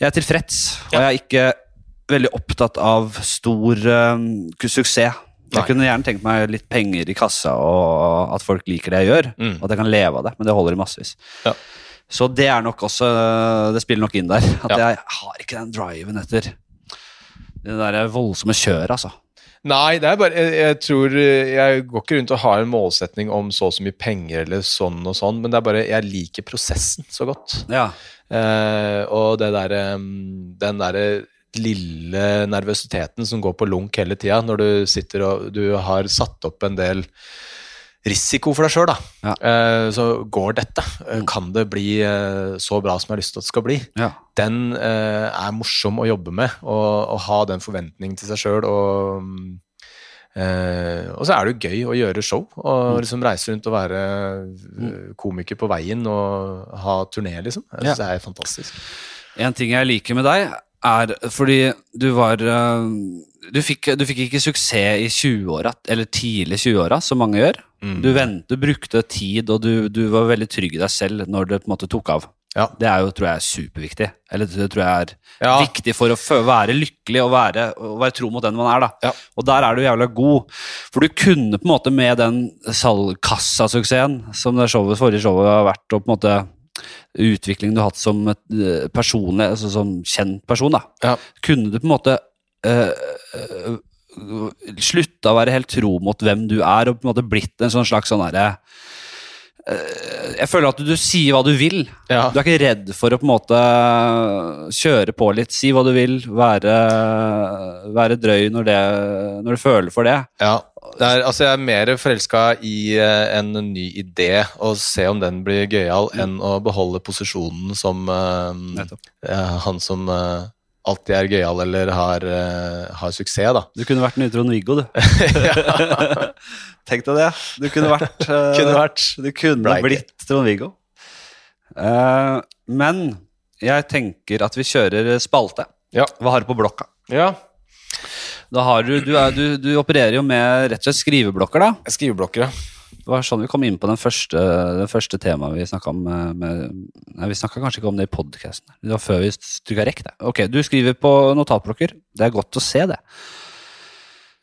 jeg er tilfreds, og jeg er ikke veldig opptatt av stor um, suksess. Jeg Nei. kunne gjerne tenkt meg litt penger i kassa, og at folk liker det jeg gjør. Mm. Og at jeg kan leve av det, men det holder i massevis. Ja. Så det er nok også Det spiller nok inn der. At Ja. jeg har ikke den driven etter det der voldsomme kjøret, altså. Nei, det er bare jeg, jeg tror eh, Jeg går ikke rundt og har en målsetning om så og så mye penger eller sånn og sånn, men det er bare Jeg liker prosessen så godt. Ja. Eh, og det der, Den derre lille nervøsiteten som går på lunk hele tida, når du sitter og du har satt opp en del risiko for deg sjøl, da. Ja. Eh, så går dette? Eh, Kan det bli eh, så bra som jeg har lyst til at det skal bli? ja. den er morsom å jobbe med, og, og ha den forventningen til seg sjøl. Og, mm, og så er det jo gøy å gjøre show, og liksom reise rundt og være komiker på veien og ha turné, liksom. Jeg synes det er fantastisk. En ting jeg liker med deg, er fordi du var øh, Du fikk, du fikk ikke suksess i 20-åra, eller tidlig 20-åra, som mange gjør. Mm. Du, vent, du brukte tid, og du, du var veldig trygg i deg selv når det på en måte tok av. Ja. Det er jo, tror jeg er superviktig. Eller det tror jeg er Ja. viktig for å være lykkelig og være, og være tro mot den man er. da. Ja. Og der er du jævla god. For du kunne på en måte med den salgkassasuksessen som det showet, forrige showet har vært, og på en måte utviklingen du har hatt som eh, personlig, altså som kjent person, da, Ja. kunne du på en måte eh, eh, slutta å være helt tro mot hvem du er, og på en måte blitt en sånn slags sånn herre Jeg føler at du, du sier hva du vil. Ja. Du er ikke redd for å på en måte kjøre på litt, si hva du vil, være, være drøy når, det, når du føler for det. Ja. Det er, altså jeg er mer forelska i uh, en ny idé og se om den blir gøyal, enn å beholde posisjonen som uh, eh, han som uh, alltid er gøyal eller har, har suksess, da. Du kunne vært den nye Trond-Viggo, du. *laughs* *laughs* Tenk deg det. Du kunne vært, *laughs* Kunne vært. Du kunne Ble blitt Trond-Viggo. Eh, men jeg tenker at vi kjører spalte. Ja. Hva har du på blokka? ja. Da har du, du, er, du, du opererer jo med rett og slett skriveblokker, da. Skriveblokker, ja. Det var sånn vi kom inn på den første, den første temaet vi snakka om. eh, Med, nei, vi snakka kanskje ikke om det i podkasten. Det var før vi trykka rekk. det. Ok, du skriver på notatblokker. Det er godt å se det.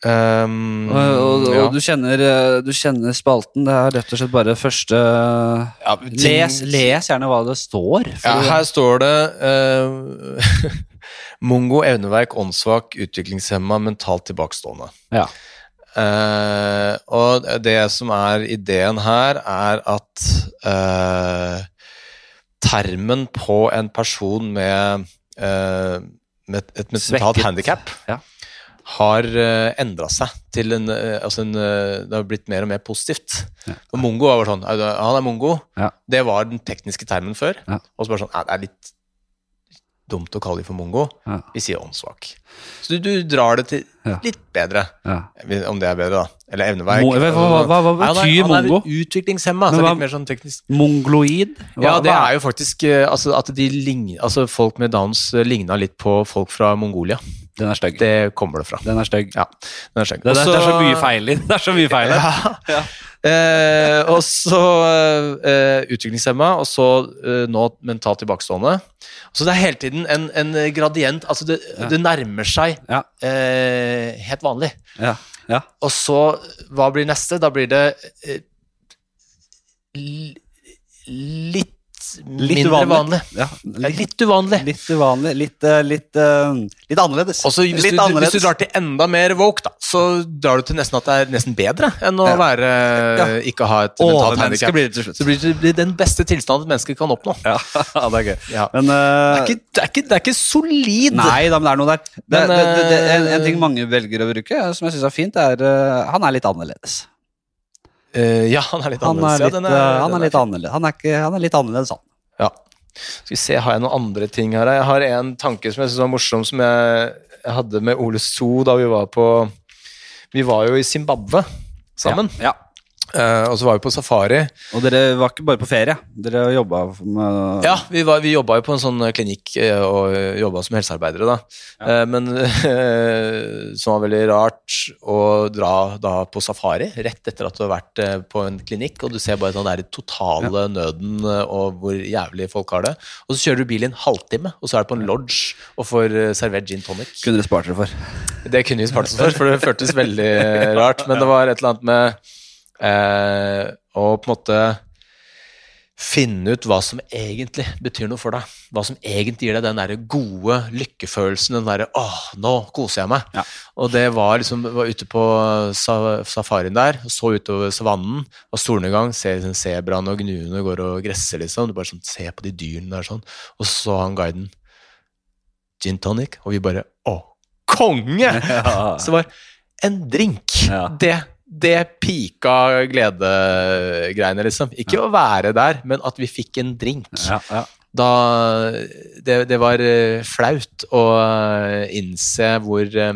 Um, Og, og, og ja. du, kjenner, eh, du kjenner spalten. Det er rett og slett bare første Ja, les, les gjerne hva det står. Ja, her står det eh, *laughs* Mongo, evneverk, åndssvak, utviklingshemma, mentalt tilbakestående. Ja. Uh, og det som er ideen her, er at uh, termen på en person med, uh, med et, et mentalt handikap Ja. har uh, endra seg til en, altså en Det har blitt mer og mer positivt. Og mongo var bare sånn Han er mongo. Ja. Det var den tekniske termen før. Ja. Og så bare sånn Det er litt dumt å kalle dem for mongo. Ja. Vi sier åndssvak. Så du, du drar det til litt bedre. Ja. Om det er bedre, da. Eller evneverk. Hva- hva- hva- hva Nei, han er- betyr Han mongo? er utviklingshemma, så Men er hva- litt mer sånn teknisk. Mongloid? Ja, det er jo faktisk eh, altså, at de ligner Altså, folk med Downs eh, ligna litt på folk fra Mongolia. Den er stygg. Det kommer det fra. Den er stygg. Ja, den er stygg. Det, det, det er så mye feil i *laughs* det. Er så mye feil her. Ja. Eh, og så eh, utviklingshemma, og så eh, nå mentalt tilbakestående. Så det er hele tiden en, en gradient. Altså, det, det nærmer seg Ja. eh, helt vanlig. Ja. ja. Og så, hva blir neste? Da blir det eh, litt, Litt mindre uvanlig. vanlig. ja. Ja, Litt uvanlig. Litt uvanlig. Litt, eh, litt, eh, litt annerledes. Også, hvis, litt du, hvis du drar til enda mer woke, da, så drar du til nesten at det er nesten bedre enn å Ja. være Ja. ikke ha et mentalt Overmenneske handicap. blir det til slutt. Så blir det blir den beste tilstanden et menneske kan oppnå. Ja, *laughs* det er gøy. Ja. Men Det, eh, er ikke, det, er ikke, det er ikke solid. Nei da, men det er noe der. Det, Men, det, det, det, en, en ting mange velger å bruke, som jeg syns er fint, er uh, Han er litt annerledes. Eh, ja, han er litt Han annerledes. er litt, han er litt annerledes. Han er, ikke, han er litt annerledes, han. Ja. Skal vi se, har jeg noen andre ting her? Jeg har en tanke som jeg synes var morsom, som jeg, jeg hadde med Ole So da vi var på Vi var jo i Zimbabwe sammen. Ja. ja. Eh, og så var vi på safari. Og dere var ikke bare på ferie. Dere jobba med Ja, vi, var, vi jobba jo på en sånn eh, klinikk eh, og jobba som helsearbeidere, da. Eh, Men uh, *laughs* som var veldig rart å dra da på safari rett etter at du har vært på en klinikk, og du ser bare den der totale nøden eh, og hvor jævlig folk har det. Og så kjører du bil i en halvtime, og så er du på en lodge og får servert gin tonic. Kunne dere spart dere for. Det kunne vi spart oss for, for det føltes veldig rart. Men det var et eller annet med eh, og på en måte finne ut hva som egentlig betyr noe for deg. Hva som egentlig gir deg den der gode lykkefølelsen, den derre 'åh, nå koser jeg meg'. Ja. Og det var liksom var ute på sa safarien der, så utover savannen, og solnedgang, ser liksom sebraene og gnuene går og gresser, liksom. Du bare sånn, Se på de dyrene der sånn. Og så så han guiden gin tonic, og vi bare 'å, konge'! *laughs* Ja. Så det var en drink. Ja. Det, det pika gledegreiene, liksom. Ikke å være der, men at vi fikk en drink. Ja, ja. Da det, det var eh, flaut å eh, innse hvor eh,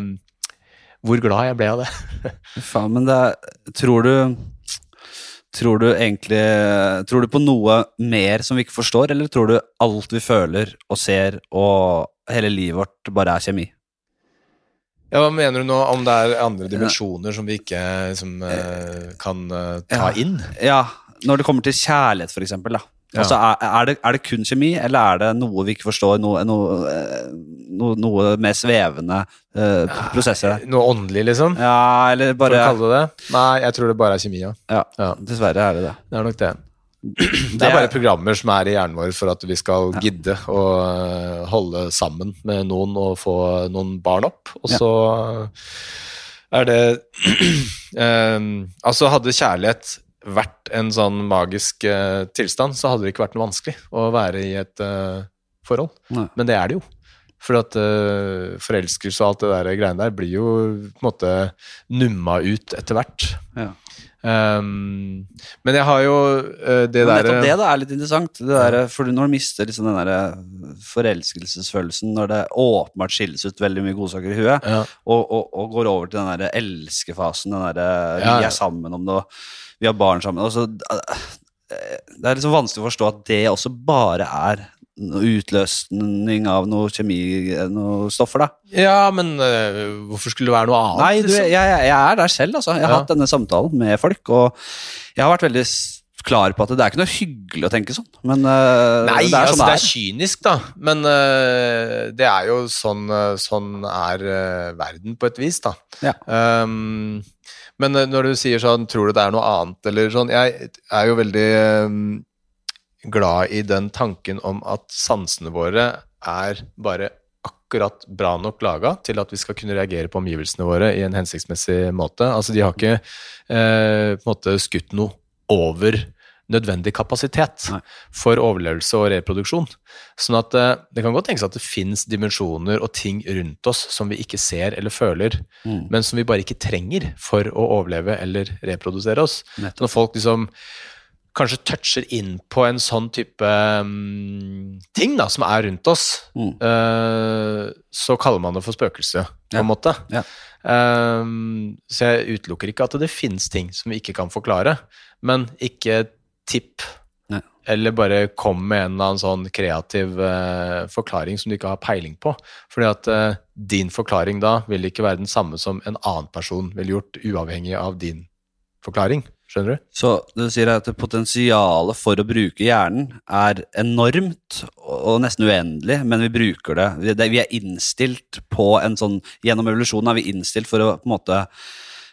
hvor glad jeg ble av det. *laughs* Faen, men det Tror du Tror du egentlig Tror du på noe mer som vi ikke forstår, eller tror du alt vi føler og ser og hele livet vårt bare er kjemi? Ja, Hva mener du nå om det er andre dimensjoner som vi ikke som, eh, kan eh, ta Ja. inn? Ja, når det kommer til kjærlighet, eksempel. Ja. Altså, er, det, er det kun kjemi, eller er det noe vi ikke forstår? Noe, noe, eh, noe, noe mer svevende eh, prosesser? Noe åndelig, liksom? Ja, eller bare kalle det det? Nei, jeg tror det bare er kjemi. Ja. ja, Ja. Dessverre er det det. Det er nok det. Det er bare programmer som er i hjernen vår for at vi skal gidde å øh, holde sammen med noen og få noen barn opp. Og Ja. så er det *clears throat* eh, Altså, hadde kjærlighet vært en sånn magisk eh, tilstand, så hadde det ikke vært noe vanskelig å være i et eh, forhold. Nei. Men det er det jo. For at eh, forelskelse og alt det der greiene der blir jo på en måte numma ut etter hvert. Ja. Um, men jeg har jo uh, det Men derre nettopp det da er litt interessant. Det der, for når du mister liksom den der forelskelsesfølelsen, når det åpenbart skilles ut veldig mye godsaker i huet, ja. og, og, og går over til den der elskefasen, den der Ja, vi er sammen om det, vi har barn sammen. altså, eh, det er liksom vanskelig å forstå at det også bare er utløsning av noe kjemi, noe stoffer, da. ja, men eh, hvorfor skulle det være noe annet? Nei, du, jeg, liksom? jeg jeg er der selv, altså. Jeg har Ja. hatt denne samtalen med folk, og jeg har vært veldig klar på at det er ikke noe hyggelig å tenke sånn, men eh, Nei, det er altså, sånn det det er kynisk, da. Men eh, det er jo sånn, sånn er verden på et vis, da. Ja. Um, men når du sier sånn, tror du det er noe annet, eller sånn Jeg er jo veldig um, glad i den tanken om at sansene våre er bare akkurat bra nok laga til at vi skal kunne reagere på omgivelsene våre i en hensiktsmessig måte. Altså, de har ikke eh, på en måte skutt noe over nødvendig kapasitet Nei. for overlevelse og reproduksjon. Sånn at eh, det kan godt tenkes at det fins dimensjoner og ting rundt oss som vi ikke ser eller føler, Mm. men som vi bare ikke trenger for å overleve eller reprodusere oss. Nettopp. Når folk liksom kanskje toucher inn på en sånn type um, ting da, som er rundt oss, Mm. uh, så kaller man det for spøkelse, på Ja. en måte. Ja. Um, så jeg utelukker ikke at det finnes ting som vi ikke kan forklare, men ikke tipp. Nei. Eller bare kom med en eller annen sånn kreativ uh, forklaring som du ikke har peiling på. Fordi at uh, din forklaring da vil ikke være den samme som en annen person ville gjort, uavhengig av din forklaring. Skjønner du? Så du sier at potensialet for å bruke hjernen er enormt og nesten uendelig, men vi bruker det. Vi er innstilt på en sånn Gjennom evolusjonen er vi innstilt for å på en måte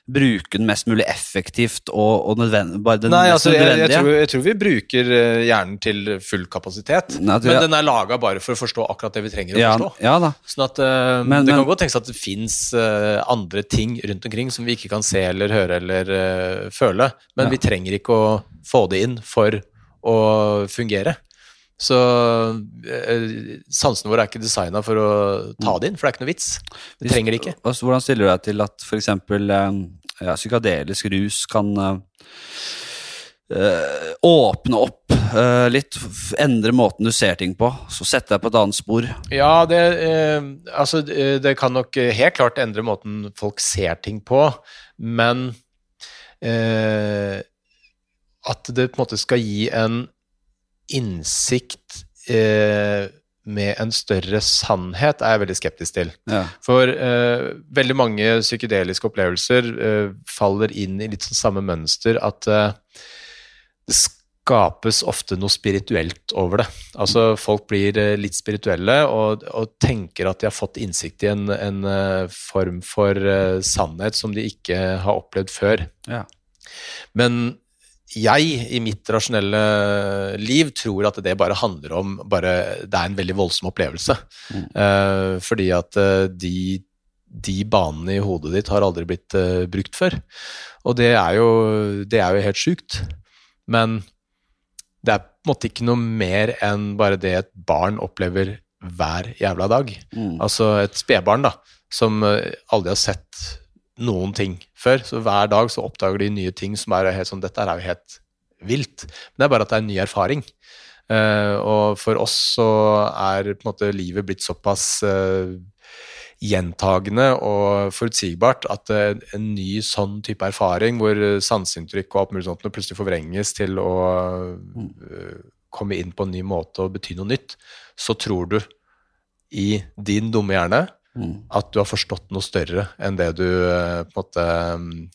bruke den mest mulig effektivt og, og nødvendig, bare den Nei, mest nødvendige? jeg, jeg, tror, jeg tror vi bruker eh, hjernen til full kapasitet. Nei, Men den er laga bare for å forstå akkurat det vi trenger å ja, forstå. ja da. Sånn at uh, Men- Det men- kan godt tenkes at det fins andre ting rundt omkring som vi ikke kan se eller høre eller uh, føle, men Ja. vi trenger ikke å få det inn for å fungere. Så eh, sansene våre er ikke designa for å ta det inn, for det er ikke noe vits. Vi trenger det ikke. Altså, hvordan stiller du deg til at f.eks. Ja, psykadelisk rus kan eh, eh, åpne opp eh, litt, endre måten du ser ting på, så sette deg på et annet spor? Ja, det, eh, altså, det det kan nok eh, helt klart endre måten folk ser ting på, men eh, at det på en måte skal gi en innsikt eh, med en større sannhet, er jeg veldig skeptisk til. Ja. For eh, veldig mange psykedeliske opplevelser eh, faller inn i litt sånn samme mønster at eh, det skapes ofte noe spirituelt over det. Altså folk blir eh, litt spirituelle og, og tenker at de har fått innsikt i en, en eh, form for sannhet som de ikke har opplevd før. Ja. Men jeg, i mitt rasjonelle liv, tror at det bare handler om bare, Det er en veldig voldsom opplevelse. Mm. Uh, fordi at eh, de, de banene i hodet ditt har aldri blitt uh, brukt før. Og det er jo, det er jo helt sjukt. Men det er på en måte ikke noe mer enn bare det et barn opplever hver jævla dag. Mm. Altså et spedbarn da, som aldri har sett noen ting før. Så hver dag så oppdager de nye ting som er helt sånn Dette er jo helt vilt. Men det er bare at det er en ny erfaring. Uh, og for oss så er på en måte livet blitt såpass uh, gjentagende og forutsigbart at uh, en ny sånn type erfaring, hvor sanseinntrykk og alt mulig sånt plutselig forvrenges til å komme inn på en ny måte og bety noe nytt, så tror du i din dumme hjerne Mm. at du har forstått noe større enn det du eh, på en måte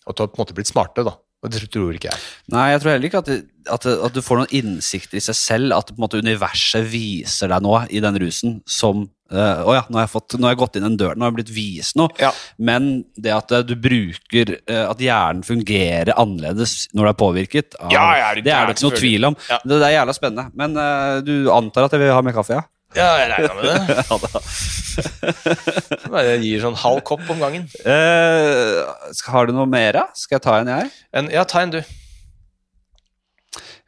At du har på en måte blitt smarte, da. Og det tror ikke jeg. Nei, jeg tror heller ikke at, at, at du får noen innsikter i seg selv. At måte universet viser deg noe i den rusen som Å uh, oh ja, nå har, jeg fått, nå har jeg gått inn en dør, nå har jeg blitt vist noe. Ja. Men det at eh, du bruker eh, At hjernen fungerer annerledes når du er påvirket, av- Ja, er du det er det ikke noe tvil om. Ja. Det, det er jævla spennende. Men uh, du antar at jeg vil ha mer kaffe, ja? Ja, jeg regna med det. *laughs* ja da. *laughs* Bare gir sånn halv kopp om gangen. Eh, skal- har du noe mer? da? Skal jeg ta en, jeg? En, ja, ta en, du.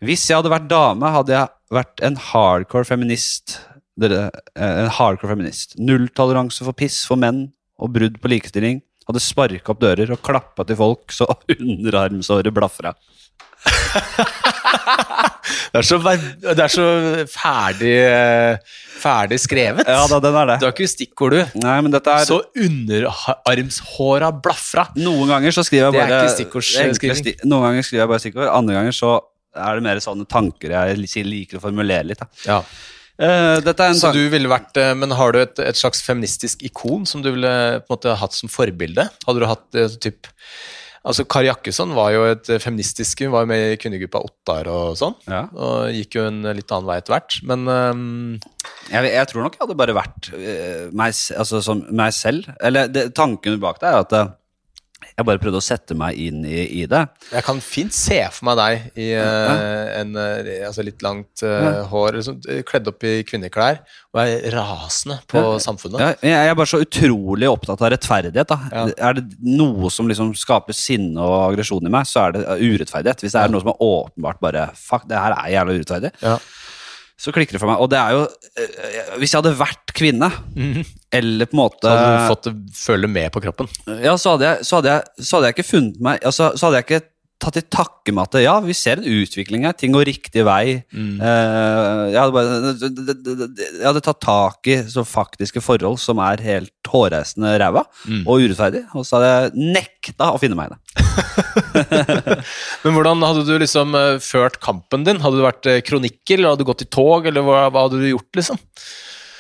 Hvis jeg hadde vært dame, hadde jeg vært en hardcore feminist. Dere, eh, en hardcore feminist. Nulltoleranse for piss for menn og brudd på likestilling. Hadde sparka opp dører og klappa til folk så *laughs* underarmsåret blafra. Det er så, det er så ferdig, eh, ferdig skrevet. Ja da, den er Du det. har ikke stikkord, du. Nei, men dette er Så underarmshåra blafra. Noen ganger så skriver jeg Det er bare ikke stikkordskriving. Noen ganger skriver jeg bare stikkord, andre ganger så er det mer sånne tanker jeg liker å formulere litt. Da. Ja. Uh, dette er en Så du ville vært, eh, Men har du et, et slags feministisk ikon som du ville på en måte hatt som forbilde? Hadde du hatt uh, typ Altså Kari Jakkesson var jo et eh, feministisk Hun var jo med i kvinnegruppa Ottar og sånn. ja. Og gikk jo en litt annen vei etter hvert. Men um... jeg, jeg tror nok jeg hadde bare vært uh, meg, altså, som meg selv. Eller det, tanken bak det er at eh, jeg bare prøvde å sette meg inn i, i det. jeg kan fint se for meg deg i eh, en eh, altså litt langt ja. hår, liksom, eh, kledd opp i kvinneklær, og er rasende på Ja. samfunnet. Ja, jeg er bare så utrolig opptatt av rettferdighet. Ja. Er det noe som liksom skaper sinne og aggresjon i meg, så er det eh, urettferdighet. Hvis det er noe som er åpenbart bare Fuck, det her er jævla urettferdig. Så klikker det for meg. Og det er jo eh, Hvis jeg hadde vært kvinne, eller på en måte Så hadde du fått føle med på kroppen. Ja, så hadde, jeg, så, hadde jeg, så hadde jeg ikke funnet meg altså, Så hadde jeg ikke tatt til takke med at ja, vi ser en utvikling her, ting går riktig vei. Eh, jeg, hadde bare, jeg hadde tatt tak i så faktiske forhold som er helt hårreisende ræva Mm. og urettferdig, og så hadde jeg nekta å finne meg i det. *laughs* Men hvordan hadde du liksom eh, ført kampen din? Hadde du vært kronikkel? kronikker, eller hadde du gått i tog, eller hva, hva hadde du gjort, liksom?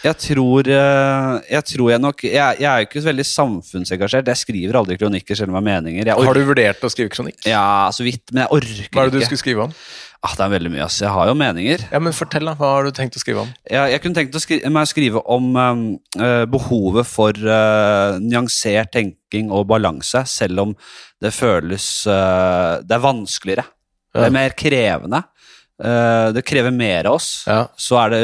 Jeg tror eh, jeg, tror jeg nok jeg, jeg er ikke så veldig samfunnsengasjert. Jeg skriver aldri kronikker selv om jeg har meninger. Har du vurdert å skrive kronikk? Ja, så vidt, men jeg orker ikke. Hva er det du ikke. skulle skrive om? Ah, det er veldig mye, ass. Jeg har jo meninger. Ja, men Fortell, da. Hva har du tenkt å skrive om? Jeg, jeg kunne tenkt å skri meg å skrive om um, eh, behovet for uh, nyansert tenking og balanse, selv om det føles uh, Det er vanskeligere. Det er mer krevende. Det krever mer av oss. Ja, Så er det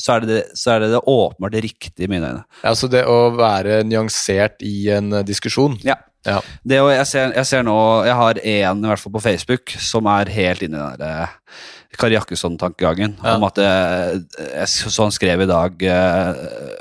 så er det, det, så er det, det åpenbart riktige i mine øyne. Ja, altså Det å være nyansert i en eh, diskusjon. Ja. Ja. Det, jeg, ser, jeg ser nå Jeg har en, i hvert fall på Facebook, som er helt inne i den der eh, Kari Jakkesson-tankegangen. Ja. Om at eh, jeg, Så han skrev i dag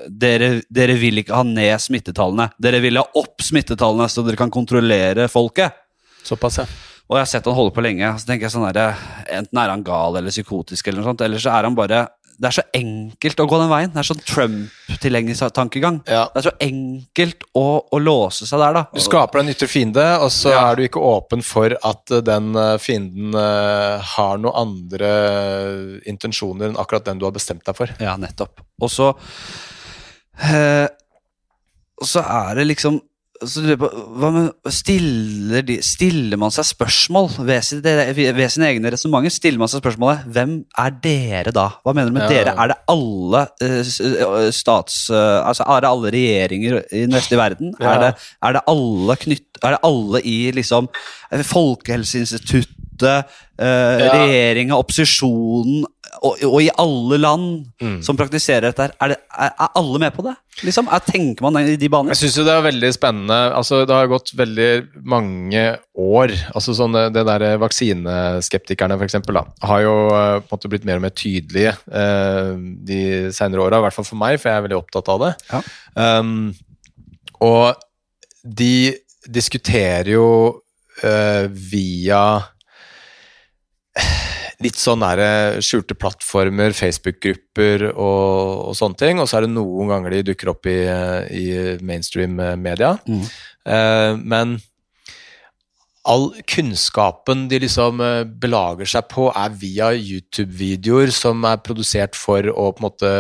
dere, dere vil ikke ha ned smittetallene. Dere vil ha opp smittetallene, så dere kan kontrollere folket. Såpass, ja. Og jeg har sett han holde på lenge. Så tenker jeg sånn der, Enten er han gal eller psykotisk, eller noe sånt, eller så er han bare Det er så enkelt å gå den veien. Det er sånn Trump-tilhengertankegang. ja. Det er så enkelt å, å låse seg der, da. Du skaper deg en ytre fiende, og så Ja. er du ikke åpen for at eh, den eh, fienden eh, har noen andre intensjoner enn akkurat den du har bestemt deg for. Ja, nettopp. Og så eh, så er det liksom på, med, stiller, de, stiller man seg spørsmål ved, sin, ved sine egne resonnementer? Stiller man seg spørsmålet hvem er dere da? Hva mener du med Ja. dere? Er det alle uh, stats... Uh, altså Er det alle regjeringer i den vestlige verden? Ja. Er, det, er det alle knytt... Er det alle i liksom eh, Folkehelseinstituttet, uh, Ja. regjeringa, opposisjonen og, og i alle land Mm. som praktiserer dette er, det, er, er alle med på det? Liksom, er, tenker man i de baner? Jeg syns jo det er veldig spennende. Altså, det har gått veldig mange år. Altså sånn det, det der Vaksineskeptikerne, for eksempel, har jo eh, måte blitt mer og mer tydelige eh, de senere åra. I hvert fall for meg, for jeg er veldig opptatt av det. Ja. Um, og de diskuterer jo eh, via litt sånn der skjulte plattformer, Facebook-grupper og, og sånne ting. Og så er det noen ganger de dukker opp i, i mainstream media. Mm. Eh, men all kunnskapen de liksom eh, belager seg på, er via YouTube-videoer som er produsert for å på en måte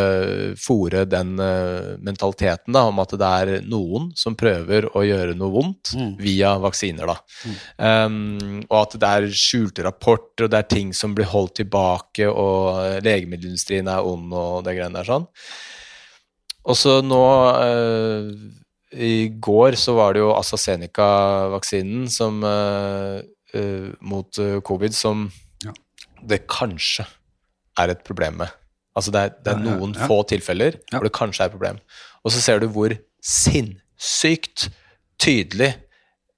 fòre den eh, mentaliteten da, om at det er noen som prøver å gjøre noe vondt Mm. via vaksiner. da. Um, og at det er skjulte rapporter, og det er ting som blir holdt tilbake, og eh, legemiddelindustrien er ond og det greiene der sånn. Og så nå eh, I går så var det jo AstraZeneca-vaksinen som uh, mot eh, covid som Ja. det kanskje er et problem med. Altså det er, det er Ja, ja, noen ja. få tilfeller hvor det kanskje er et problem. Og så ser du hvor sinnssykt tydelig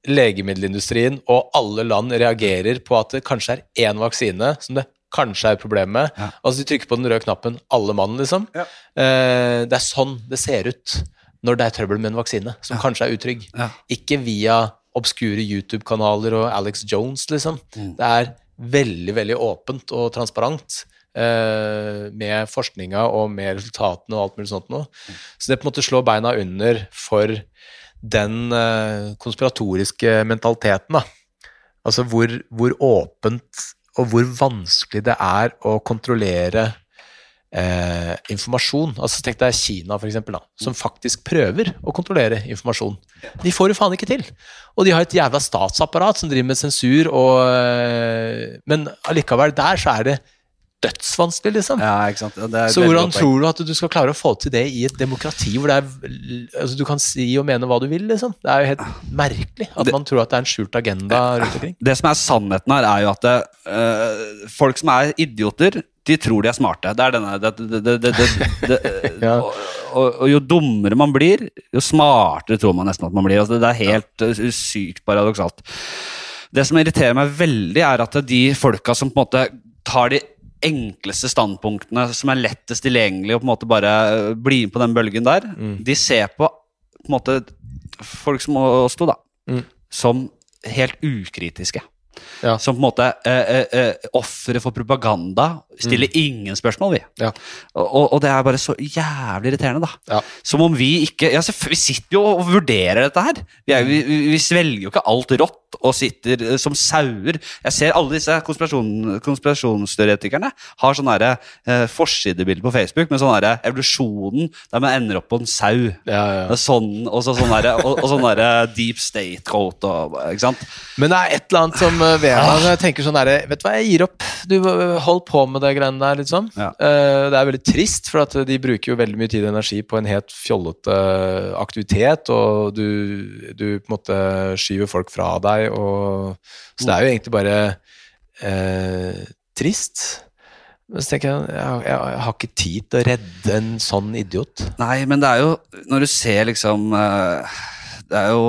legemiddelindustrien og alle land reagerer på at det kanskje er én vaksine som det kanskje er et problem med. Altså de trykker på den røde knappen, alle mann, liksom. Eh, det er sånn det ser ut når det er trøbbel med en vaksine som Ja. kanskje er utrygg. Ja. Ikke via obskure YouTube-kanaler og Alex Jones, liksom. Mm. Det er veldig, veldig åpent og transparent. eh, med forskninga og med resultatene og alt mulig sånt noe. Så det på en måte slår beina under for den eh, konspiratoriske mentaliteten, da. Altså hvor, hvor åpent og hvor vanskelig det er å kontrollere eh, informasjon. Altså Tenk deg Kina, for eksempel, da, som faktisk prøver å kontrollere informasjon. De får det faen ikke til. Og de har et jævla statsapparat som driver med sensur, og, eh, men allikevel, der så er det dødsvanskelig, liksom. Ja, ikke sant? Det Så hvordan tror du at du skal klare å få til det i et demokrati hvor det er altså du kan si og mene hva du vil, liksom? Det er jo helt merkelig at Det- man tror at det er en skjult agenda rundt omkring. Det som er sannheten her, er jo at det, øh, folk som er idioter, de tror de er smarte. Det er denne det, det, det, *laughs* Ja. og, og, og jo dummere man blir, jo smartere tror man nesten at man blir. Altså, det er helt ja. sykt paradoksalt. Det som irriterer meg veldig, er at de folka som på en måte tar de enkleste standpunktene som er lettest tilgjengelig, og på en måte bare øh, blir med på den bølgen der, Mm. de ser på på en måte folk som oss to, da, Mm. som helt ukritiske. Ja. Som på en måte eh, eh, eh, Ofre for propaganda stiller ingen spørsmål, vi. Mm. Ja. Og, og det er bare så jævlig irriterende, da. Ja. Som om vi ikke ja, Vi sitter jo og vurderer dette her. Vi, er, vi, vi- svelger jo ikke alt rått og sitter eh, som sauer. Jeg ser alle disse konspirasjon, konspirasjonsteoretikerne har sånn her, eh, forsidebilde på Facebook med sånn her evolusjonen der man ender opp på en sau. Ja, ja. Sånn, og så sånn og, og sånn der deep state coat og ikke sant? Men det er et eller annet som vet ved meg når tenker sånn derre Vet du hva, jeg gir opp. Du hold på med det greiene der, liksom. Ja. Eh, det er veldig trist, for at de bruker jo veldig mye tid og energi på en helt fjollete aktivitet, og du, du på en måte skyver folk fra deg, og Så det er jo egentlig bare eh, trist. Men så tenker jeg, jeg, jeg, jeg har ikke tid til å redde en sånn idiot. Nei, men det er jo Når du ser liksom eh, Det er jo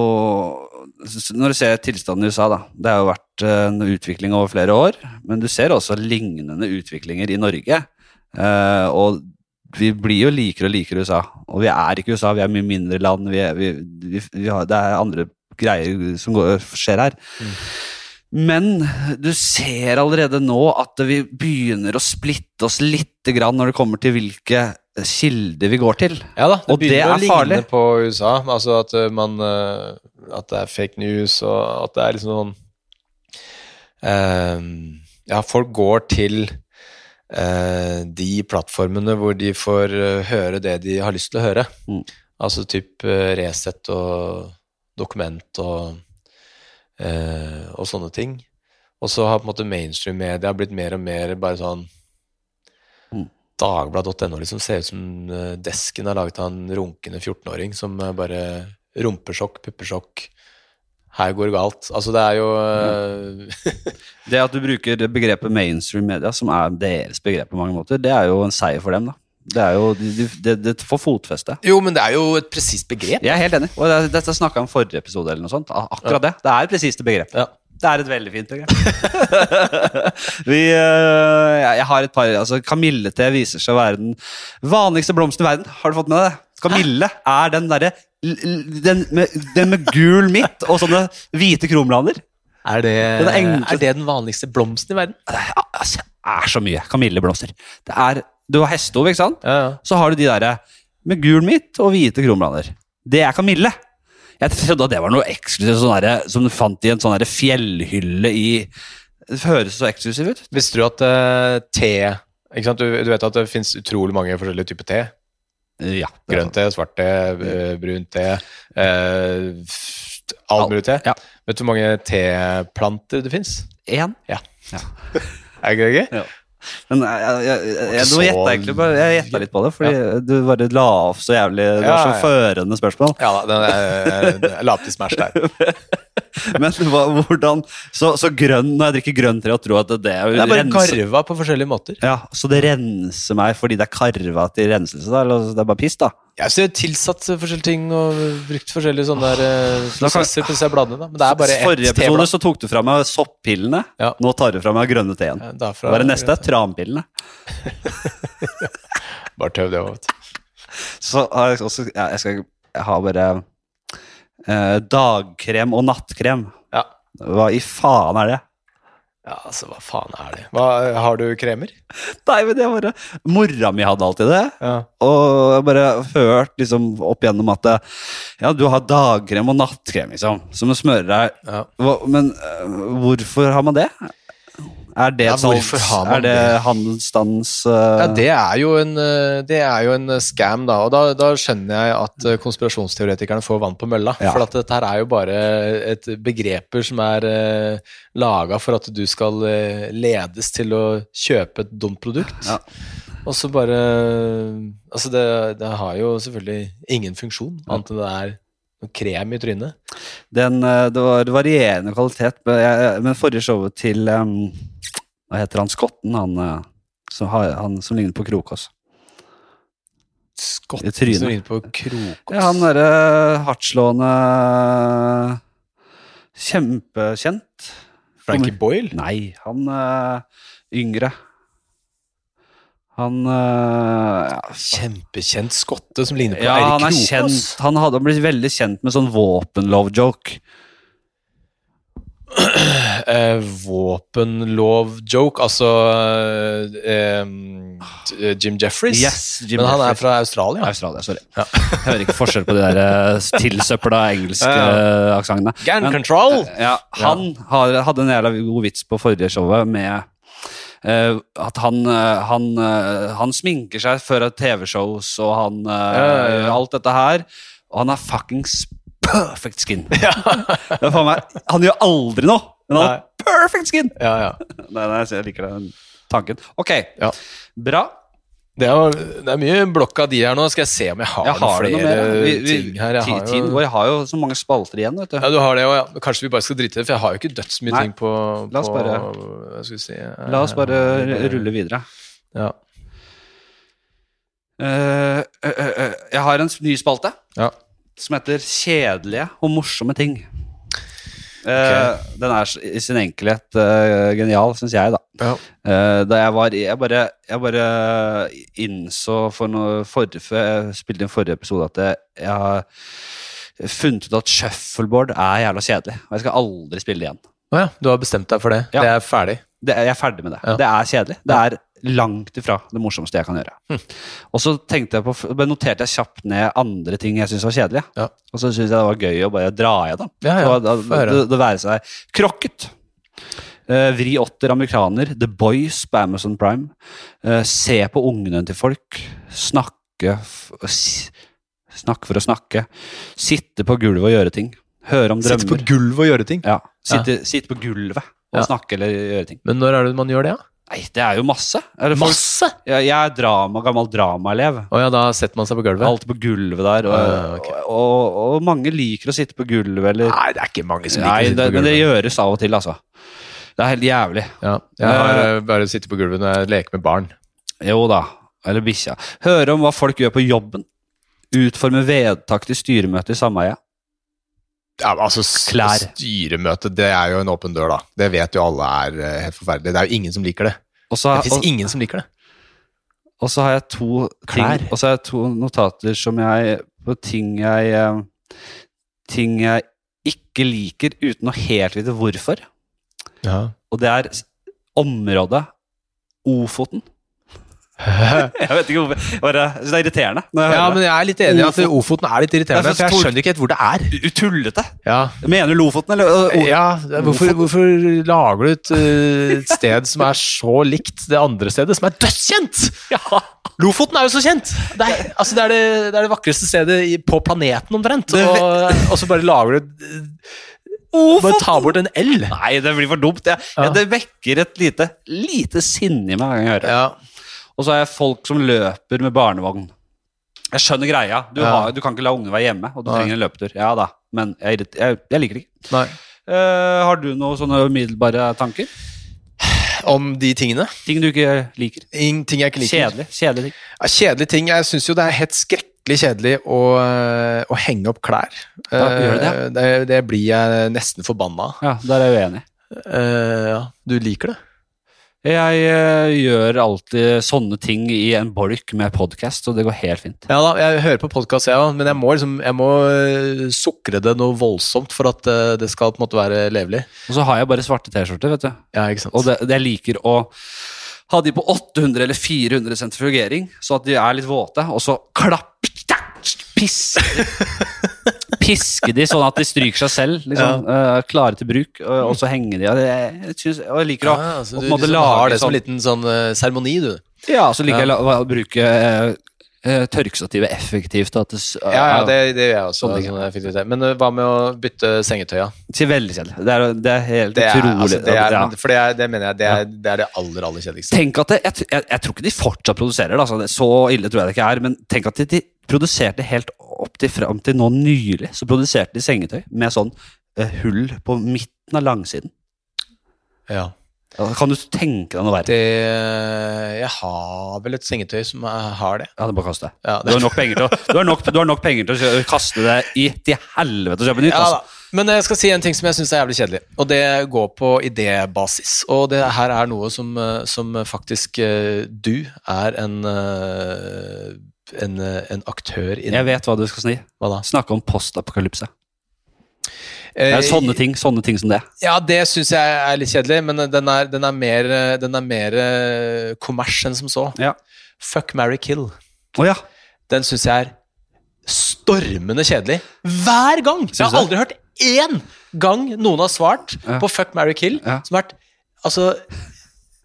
Når du ser tilstanden i USA, da. Det har jo vært eh, en utvikling over flere år. Men du ser også lignende utviklinger i Norge. Eh, og vi blir jo likere og likere USA. Og vi er ikke USA, vi er mye mindre land. Vi er, vi, vi, har, det er andre greier som går, skjer her. Men du ser allerede nå at vi begynner å splitte oss litt grann når det kommer til hvilke kilder vi går til. Ja da, det Og det begynner å er ligne på USA. Altså at uh, man uh, At det er fake news, og at det er liksom sånn uh, Ja, folk går til uh, de plattformene hvor de får eh, høre det de har lyst til å høre. Mm. Altså typ Resett og Dokument og, uh, og sånne ting. Og så har på en måte mainstream media blitt mer og mer bare sånn. Dagbladet.no liksom ser ut som eh, desken er laget av en runkende 14-åring som er bare rumpesjokk, puppesjokk. Her går det galt. Altså, det er jo mm. *laughs* Det at du bruker begrepet mainstream media, som er deres begrep på mange måter, det er jo en seier for dem, da. Det er jo, de, de, det, det får fotfeste. Jo, men det er jo et presist begrep. Jeg er helt enig. Og dette snakka jeg om forrige episode, eller noe sånt. Akkurat Akkurat det. Det er et presist begrep. Ja. Det er et veldig fint program. *laughs* Vi, øh, jeg har et par altså Kamillete viser seg å være den vanligste blomsten i verden. Har du fått med deg det? Kamille er den derre den med, den med gul midt og sånne hvite kromlander. Er det, Den er er det den vanligste blomsten i verden? Det er, altså, så mye kamilleblomster. Det er, du har hestehov, ikke sant? Ja, ja. Så har du de derre med gul midt og hvite kromlander. Det er kamille. Jeg trodde at det var noe eksklusivt sånn der, som du fant i en sånn fjellhylle i Det høres så eksklusivt ut. Visste du at uh, te ikke sant? Du, du vet at det fins utrolig mange forskjellige typer te? Ja. Grønn te, svart te, eh, brun te uh, All mulig te. Ja. Vet du hvor mange teplanter det fins? Én. *laughs* Er det ikke gøy? Ja. Men jeg, jeg, jeg, jeg, nå gjetta jeg egentlig bare Jeg gjetta litt på det, fordi du bare la av så jævlig Det var så ja. førende spørsmål. Ja da, den jeg la opp til Smash der. *laughs* *laughs* Men hva, hvordan Så, så grønn Når jeg drikker grønn te og tror at det er, Det er bare renser, karva på forskjellige måter. Ja, Så det renser meg fordi det er karva til renselse? da, Eller det er bare piss, da? Jeg har tilsatt forskjellige ting og brukt forskjellige sånne der, eh, prosesser på disse bladene. Da. Men det er bare ett Forrige episode så tok du fra meg soppillene. Ja. Nå tar du fra meg grønne teen. Ja, derfra- er det neste? Tranpillene. *laughs* Bare tøv, det òg, vet du. Så har jeg også ja, Jeg skal jeg har bare eh, dagkrem og nattkrem. Ja. Hva i faen er det? ja, altså, hva faen er det? Hva, har du kremer? Nei, men det bare Mora mi hadde alltid det. Ja. Og jeg bare hørt liksom opp igjennom at ja, du har dagkrem og nattkrem, liksom, som du smører deg. Ja. Men eh, hvorfor har man det? Er det, Ja, sånt- er det, det? handelsstandens uh... Ja, det er jo en, eh, det er jo en eh, scam, da. Og da, da skjønner jeg at eh, konspirasjonsteoretikerne får vann på mølla. Ja. For at dette her er jo bare et begreper som er uh, laga for at du skal uh, ledes til å kjøpe et dumt produkt. Ja. Og så bare Altså, det, det har jo selvfølgelig ingen funksjon, annet enn det er krem i trynet. Den, eh, det var varierende kvalitet, men, jeg, men forrige showet til Hva heter han? Skotten? Han, eh, som, har, han som ligner på Krokås. Skotten som ligner på krokos. Ja, han derre hardtslående Kjempekjent. Frankie Boyle? Nei, han eh, yngre. Han uh, ja, Kjempekjent skotte som ligner på ja, Eirik han Krokås. kjent. Han hadde blitt veldig kjent med sånn våpenlov-joke. Uh, *clears throat* Våpenlov-joke, altså uh, Jim Jeffries. Yes, Jim Men han er fra Australia. Australia, sorry. Jeg hører ikke forskjell på de der tilsøpla engelske Ja, aksentene. Gun Men- control! Ja, han har, hadde en jævla god vits på forrige showet med at han, eh, han, eh, han sminker seg før TV-shows, og han eh, Ja, alt dette her. Og han har fuckings perfect skin. *laughs* Er meg, han gjør aldri noe, men han har perfect skin! Ja, ja. *laughs* Nei, nei, jeg liker den tanken. Ok, Ja. bra. Det er, det er mye blokk av de her nå. Skal jeg se om jeg har, Jeg har noe flere mer. Vi, vi, ting her. Jeg har tiden går. Jeg har jo så mange spalter igjen, vet du. ja, du har det og ja. Kanskje vi bare skal drite i det, for jeg har jo ikke dødsmye ting på, La oss bare- skal si, La oss bare rulle videre. Ja. Uh, uh, uh, jeg har en ny spalte Ja. som heter 'Kjedelige og morsomme ting'. Eh, Den er i sin enkelhet eh, genial, syns jeg, da. Ja. Eh, da jeg var Jeg bare, jeg bare innså for noe forrige, jeg spilte inn forrige episode at jeg, jeg har funnet ut at shuffleboard er jævla kjedelig. Og jeg skal aldri spille det igjen. Å ja, du har bestemt deg for det? Ja. Det er ferdig? Det, jeg er ferdig med det. Ja. Det er kjedelig. Det er langt ifra det morsomste jeg kan gjøre. Mm. Og så tenkte jeg på, bare noterte jeg kjapt ned andre ting jeg syntes var kjedelige. Ja. Og så syntes jeg det var gøy å bare dra igjennom. Ja, ja, få høre. det, det være seg krokket. Uh, vri åtter amerikaner. The Boys på Amazon Prime. Uh, se på ungene til folk. Snakke f Snakke for å snakke. Sitte på gulvet og gjøre ting. Høre om drømmer. Sitte på gulvet og gjøre ting? Ja, sitte, sitte på gulvet og Ja. snakke eller gjøre ting. Men når er det man gjør det, da? Nei, det er jo masse. Er Masse! Jeg, jeg er drama, gammel dramaelev. Oh, ja, da setter man seg på gulvet? Alltid på gulvet der. Og, uh, okay. og, og, og mange liker å sitte på gulvet, eller Nei, det er ikke mange som Nei, liker å sitte det, på men det gjøres av og til, altså. Det er helt jævlig. Ja, jeg har eh, bare sittet på gulvet når jeg leker med barn. Jo da. Eller bikkja. Høre om hva folk gjør på jobben. Utforme vedtak til styremøte i sameie. Ja, altså, Klær. Styremøte, det er jo en åpen dør, da. Det vet jo alle er eh, helt forferdelig. Det er jo ingen som liker det. Også, Det fins ingen som liker det. og så har jeg to Klær. Og så har jeg to notater som jeg På ting jeg eh, Ting jeg ikke liker uten å helt vite hvorfor. Ja. Og det er området Ofoten. Jeg vet ikke hvorfor. Det er irriterende. Ja, men jeg er litt enig i at Ofoten. Er litt irriterende, Jeg for jeg skjønner ikke helt hvor det er. Utullete, Tullete! Ja, Mener du Lofoten, eller? ja hvorfor, hvorfor lager du et, eh, et sted som er så likt det andre stedet, som er dødskjent? Ja. Lofoten er jo så kjent! Det er, altså, det, er det, det er det vakreste stedet på planeten, omtrent. Og, og så bare lager du Bare ta bort en L. Nei, det blir for dumt. Jeg, Ja. det vekker et lite, lite sinne i meg hver gang jeg hører det. Ja. Og så har jeg folk som løper med barnevogn. Jeg skjønner greia. Du, har, du kan ikke la ungene være hjemme, og du Nei. trenger en løpetur. Ja da, men jeg, jeg, jeg liker det ikke. Nei. Uh, har du noen sånne umiddelbare tanker? Om de tingene? Ting du ikke liker? In, Ting jeg ikke liker. Kjedelig. kjedelig ting. Ja, kjedelige ting. Jeg syns jo det er helt skrekkelig kjedelig å, øh, å henge opp klær. Ja, gjør det ja. det? Det blir jeg nesten forbanna av. Ja, der er jeg uenig. Uh, ja, du liker det? Jeg eh, gjør alltid sånne ting i en bolk med podkast, og det går helt fint. Ja da, jeg hører på podkast, jeg òg, men jeg må, liksom, jeg må øh, sukre det noe voldsomt for at øh, det skal på en måte være levelig. Og så har jeg bare svarte T-skjorter, vet du. Ja, ikke sant? Og det, det jeg liker å ha de på 800 eller 400 sentrifugering, så at de er litt våte, og så klapp Piske *laughs* Piske de sånn at de stryker seg selv, liksom, eh, klare til bruk, og, og så henger de. Og, det, jeg, synes, og jeg liker å, ja, så du på en måte liksom har lage det som sånn en liten sånn øh, seremoni, du. Ja, så liker jeg å, bruke eh, eh, tørkestativet effektivt. At det, Ja, ja, det, det gjør jeg også. Sånne ting, Sånn effektivitet. Men hva med å bytte sengetøy, Til veldig kjedelig. Det er, det er helt Det er, utrolig. altså, det er, ja. For det, er, det mener jeg det er, det er det aller, aller kjedeligste. Tenk at det, jeg, jeg, jeg tror ikke de fortsatt produserer det, altså, det. Så ille tror jeg det ikke er. Men tenk at de, de produserte helt opp til fram til nå nylig. Så produserte de sengetøy med sånn eh, hull på midten av langsiden. Ja. Ja, Kan du tenke deg noe verre? Det, jeg har vel et sengetøy som er- har det. Ja, det bare kast det. Ja, Du har nok penger til å, du har nok, du har nok penger til å kjø- kaste det i til helvete og kjøpe nytt. Ja, altså. da. Men jeg skal si en ting som jeg syns er jævlig kjedelig, og det går på idébasis. Og det her er noe som, eh, som faktisk eh, du er en, eh, en, eh, en aktør i. Jeg vet hva du skal si. Hva da? Snakke om postapokalypse. Det Eh, er sånne ting, sånne ting som det. Ja, det syns jeg er litt kjedelig, men den er, den er mer, eh, den er mer eh, kommers enn som så. Ja. Fuck, marry, kill. Oh, ja. Den syns jeg er stormende kjedelig. Hver gang! Jeg har aldri hørt én gang noen har svart Ja. på fuck, marry, kill som har vært altså,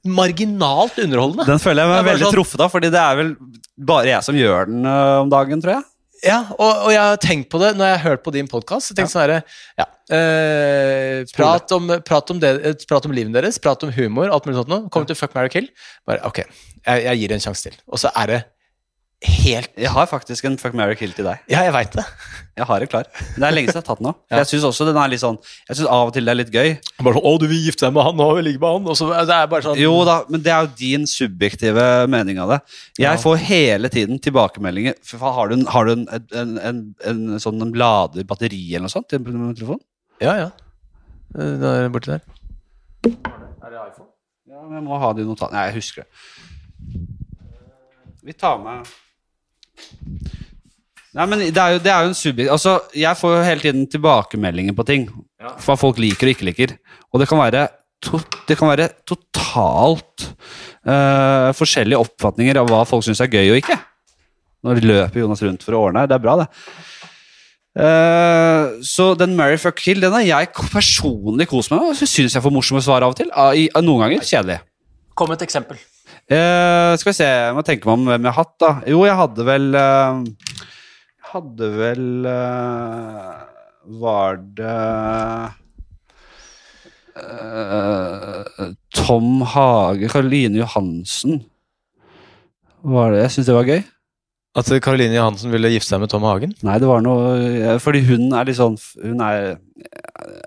marginalt underholdende. Den føler jeg meg veldig sånn- truffet av, fordi det er vel bare jeg som gjør den uh, om dagen, tror jeg. Ja, og, og jeg har tenkt på det når jeg har hørt på din podkast. Ja. Sånn herre, ja, eh, prat, om, prat, om det, eh, prat om livet deres, prat om humor, alt mulig sånt noe. Kom til fuck, marry, kill. Bare, ok, jeg, jeg gir det en sjanse til. Og så er det helt Jeg har faktisk en fuck, Mary kill til deg. Ja, jeg veit det. Jeg har det klar. Det er lenge siden jeg har tatt den nå. Ja. Jeg syns også den er litt sånn Jeg synes av og til det er litt gøy. Bare sånn 'Å, du vil gifte deg med han, og vi ligge med han', og så det er bare sånn Jo da, men det er jo din subjektive mening av det. Jeg Ja. får hele tiden tilbakemeldinger. For faen, Har du en, har du en, en, en, en sånn en lader batteri eller noe sånt til telefonen? Ja, ja. Eh, Da er det iPhone? der. Ja, men jeg må ha det i notat. Nei, jeg husker det. Vi tar med Nei, men det er jo, det er jo en subjekt... Altså, jeg får jo hele tiden tilbakemeldinger på ting. Hva folk liker og ikke liker. Og det kan være, to, det kan være totalt uh, forskjellige oppfatninger av hva folk syns er gøy og ikke. Når de løper Jonas rundt for å ordne her. Det er bra, det. Uh, så den Mary fuck kill den har jeg personlig kost meg med. Syns jeg får morsomme svar av og til. Uh, i- Noen ganger kjedelig. Kom et eksempel. Eh, skal vi se, jeg må tenke meg om hvem jeg har hatt, da. Jo, jeg hadde vel uh, hadde vel uh, Var det Tom Hage, Karoline Johansen Var det, Jeg syns det var gøy. At Karoline Johansen ville gifte seg med Tom Hagen? Nei, det var noe Fordi hun er litt sånn Hun er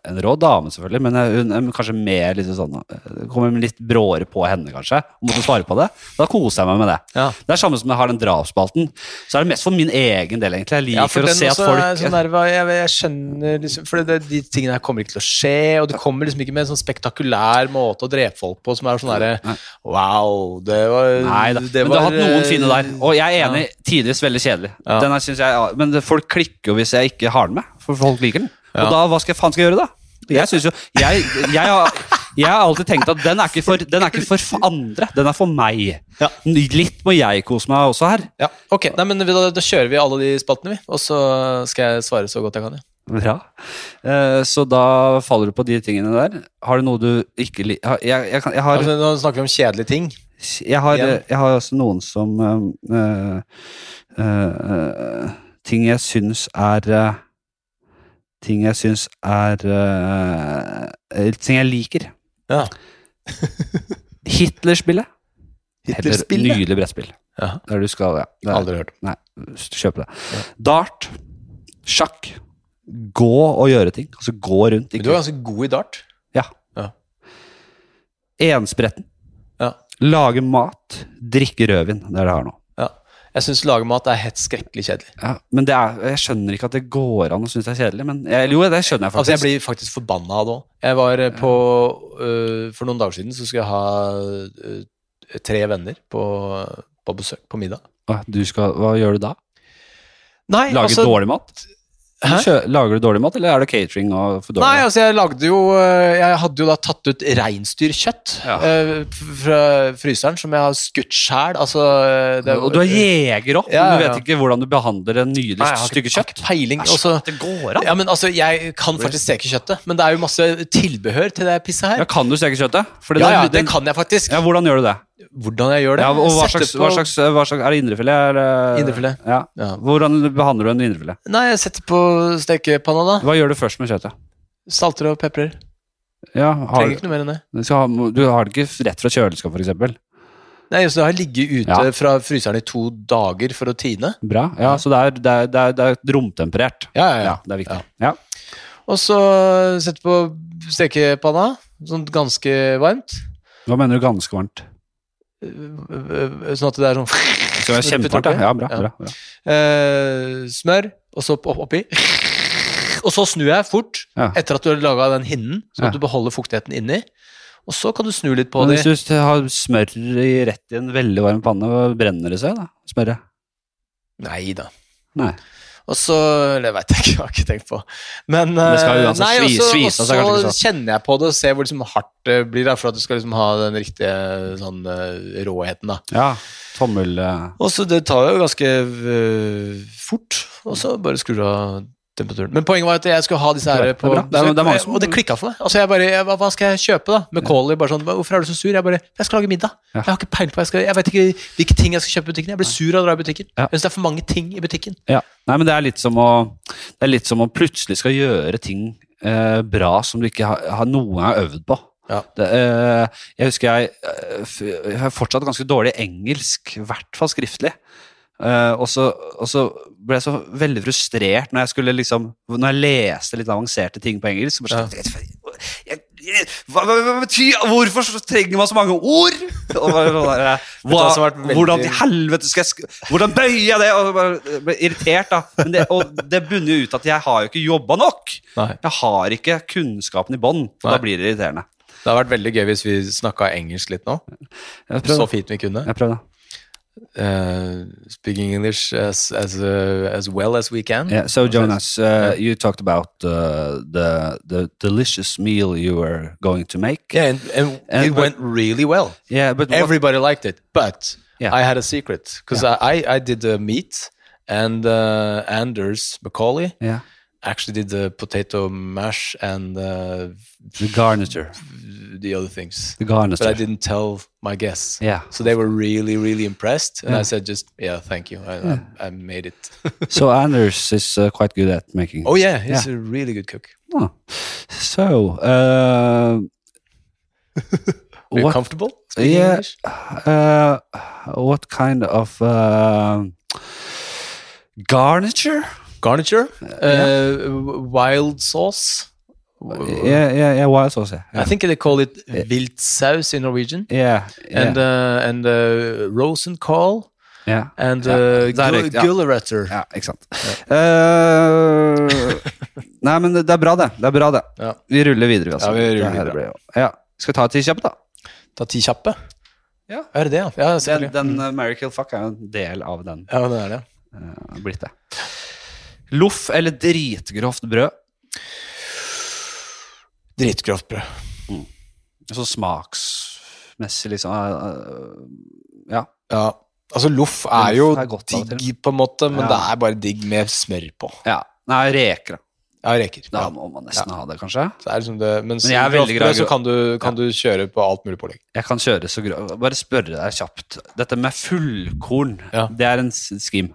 en rå dame, selvfølgelig, men hun er kanskje mer liksom sånn kommer litt bråere på henne, kanskje. Og måtte svare på det. Da koser jeg meg med det. Ja. Det er samme som jeg har den drapsspalten. Så er det mest for min egen del, egentlig. Jeg liker Ja, å se at folk sånn der, jeg, jeg skjønner liksom For det, de tingene her kommer ikke til å skje, og det kommer liksom ikke med en sånn spektakulær måte å drepe folk på som er sånn derre Wow, det var Nei da, det men du har hatt noen eh, fine der. Og jeg er enig, tidvis veldig kjedelig. Ja. Den her synes jeg, men folk klikker jo hvis jeg ikke har den med, for folk liker den. Og da, hva skal faen skal jeg gjøre, da? Jeg synes jo, jeg, jeg, har, jeg har alltid tenkt at den er for, den er ikke for andre, den er for meg. Ja. Litt må jeg kose meg også her. Ja, ok, Nei, men da, da kjører vi alle de spaltene, vi. Og så skal jeg svare så godt jeg kan. Ja. Bra. Eh, så da faller du på de tingene der. Har du noe du ikke liker? Jeg, har- Altså, nå snakker vi om kjedelige ting. jeg, har, har også noen som eh, eh, eh, Ting jeg syns er Ting jeg syns er uh, Ting jeg liker. Ja. *laughs* Hitlerspillet. Hitlerspillet? Nydelig brettspill. Ja. Der du skal ja, det er- Aldri hørt. Nei, kjøp det. Dart. Sjakk. Gå og gjøre ting. Altså gå rundt. Men du er ganske god i dart. Ja. Ja. Enspretten. Ja. Lage mat. Drikke rødvin. Det er det jeg har nå. Jeg syns lage mat er helt skrekkelig kjedelig. Ja, men det er, jeg skjønner ikke at det går an å synes det er kjedelig. Men jeg, jo, det skjønner jeg Altså, jeg blir faktisk forbanna av det òg. Jeg var eh, på uh, For noen dager siden så skulle jeg ha uh, tre venner på, på besøk på middag. Hva, du skal, hva gjør du da? Nei, Lage altså dårlig mat? Lager du dårlig mat, eller er det catering og for dårlig Nei, altså jeg lagde jo øh, Jeg hadde jo da tatt ut reinsdyrkjøtt Ja. øh, fra fryseren som jeg har skutt sjæl. Altså øh, Og du er jeger òg, Ja, men du vet ikke hvordan du behandler en nydelig Nei, stykke kjøtt. ikke Peiling. Også, det går an! ja, men altså, jeg kan faktisk steke kjøttet, men det er jo masse tilbehør til det pisset her. Ja, kan du steke kjøttet? Ja, ja, den- det kan jeg faktisk. Ja, hvordan gjør du det? Hvordan jeg gjør det? Ja, og hva slags, på- hva slags, hva slags Er det indrefilet? Indrefilet. Ja. Ja. Hvordan behandler du en indrefilet? Nei, jeg setter på stekepanna, da. Hva gjør du først med kjøttet? Salter og peprer. Ja, har, Trenger ikke noe mer enn det. du, ha, du har det ikke rett fra kjøleskap, f.eks.? Nei, så det har ligget ute Ja. fra fryseren i to dager for å tine. Bra. Ja, så det er, det er, det er, det er romtemperert. Ja, ja, Ja, det er viktig. Ja. Og så setter på stekepanna, sånn ganske varmt. Hva mener du ganske varmt? Øh, Sånn at det er sånn Det skal være ja. bra, bra, bra. Uh, Smør, og så oppi. Og så snur jeg fort Ja. etter at du har laga den hinnen, sånn at Ja. du beholder fuktigheten inni. Og så kan du snu litt på det. hvis du har smør i rett i en veldig varm panne, brenner det seg da? Smøret? Nei da. Nei. Og så Det veit jeg ikke, *laughs* jeg har ikke tenkt på. Men Det skal eh, nei, og svi- så- og så ikke kjenner jeg på det og ser hvor liksom hardt det blir, da, for at du skal liksom ha den riktige sånn eh, råheten. da. Ja, tommel... eh, Og så Det tar jo ganske fort, og så bare skrur du av temperaturen. Men poenget var at jeg skulle ha disse her er på bra. Det er- det er Og det klikka for meg. Altså jeg bare, jeg, hva, skal jeg kjøpe, da? Macauley bare sånn Hvorfor er du så sur? Jeg bare Jeg skal lage middag. Ja. Jeg har ikke peiling på jeg skal Jeg vet ikke hvilke ting jeg skal kjøpe i butikken. Jeg blir sur av å dra i butikken. Ja. Jeg syns det er for mange ting i butikken. Ja. Nei, men det er litt som å Det er litt som å plutselig skal gjøre ting eh, bra som du ikke har, har noen har øvd på. Ja. Det, eh, jeg husker jeg, eh, jeg har fortsatt ganske dårlig engelsk, i hvert fall skriftlig. Eh, og, så, og så ble jeg så veldig frustrert når jeg skulle liksom Når jeg leste litt avanserte ting på engelsk. så Bare, sånn, jeg, jeg, hva, hva, hva betyr Hvorfor trenger man så mange ord? Og bare, sånn veldig- Hvordan til helvete skal jeg Hvordan bøyer jeg det? Og bare ble irritert, da. Men det, og det bunner ut at jeg har jo ikke jobba nok. Nei. Jeg har ikke kunnskapen i bånn. Da blir det irriterende. Det hadde vært veldig gøy hvis vi snakka engelsk litt nå. Så fint vi kunne. Jeg prøvde. Uh, speaking English as, as, uh, as well as we can. Yeah, so Jonas, uh, you talked about uh, the the delicious meal you were going to make. Yeah, and, and, And it but- went really well. Yeah, but what- Everybody liked it, but Yeah. I had a secret because Yeah. I, I did the meat, and uh, Anders Macaulay yeah, actually did the potato mash and uh, the garniture, the other things. the garniture. But I didn't tell my guests. Yeah. So they were really, really impressed, and Yeah. I said, "Just yeah, thank you. I, I, I made it." *laughs* So Anders is uh, quite good at making. oh yeah, he's a really good cook. Oh. So, uh, *laughs* Are you what? comfortable? speaking Yeah. English? Uh, what kind of uh, garniture? Garniture, uh, wild sauce. Yeah, yeah, yeah. Wild sauce. Yeah, I think they call it viltsaus in Norwegian. yeah, yeah. and uh, and uh, rosenkål yeah. and uh, ja, er ja. Ja, ikke sant. Uh, nei, men det er bra, det. Det er bra, det. Ja. Vi ruller videre. Altså. Ja, vi ruller videre. Ja. Skal vi ta ti kjappe, da? Ta ti kjappe. Ja. Er det det, ja? Ja, Den, den uh, Mary Kill Fuck er jo en del av den. Ja, det er det. uh, blitt det. Loff eller dritgrovt brød? Dritgrovt brød. Så smaksmessig, liksom. uh, ja. Ja. Altså, loff er jo Loff er digg, på en måte, men Ja. det er bare digg med smør på. ja. Nei, reker, da. Ja, reker. Da må man nesten ha det, kanskje. Så det liksom det, mens Men jeg er glad så kan du, kan du kjøre på alt mulig pålegg. Jeg kan kjøre så grov Bare spørre deg kjapt. Dette med fullkorn, Ja. det er en skim.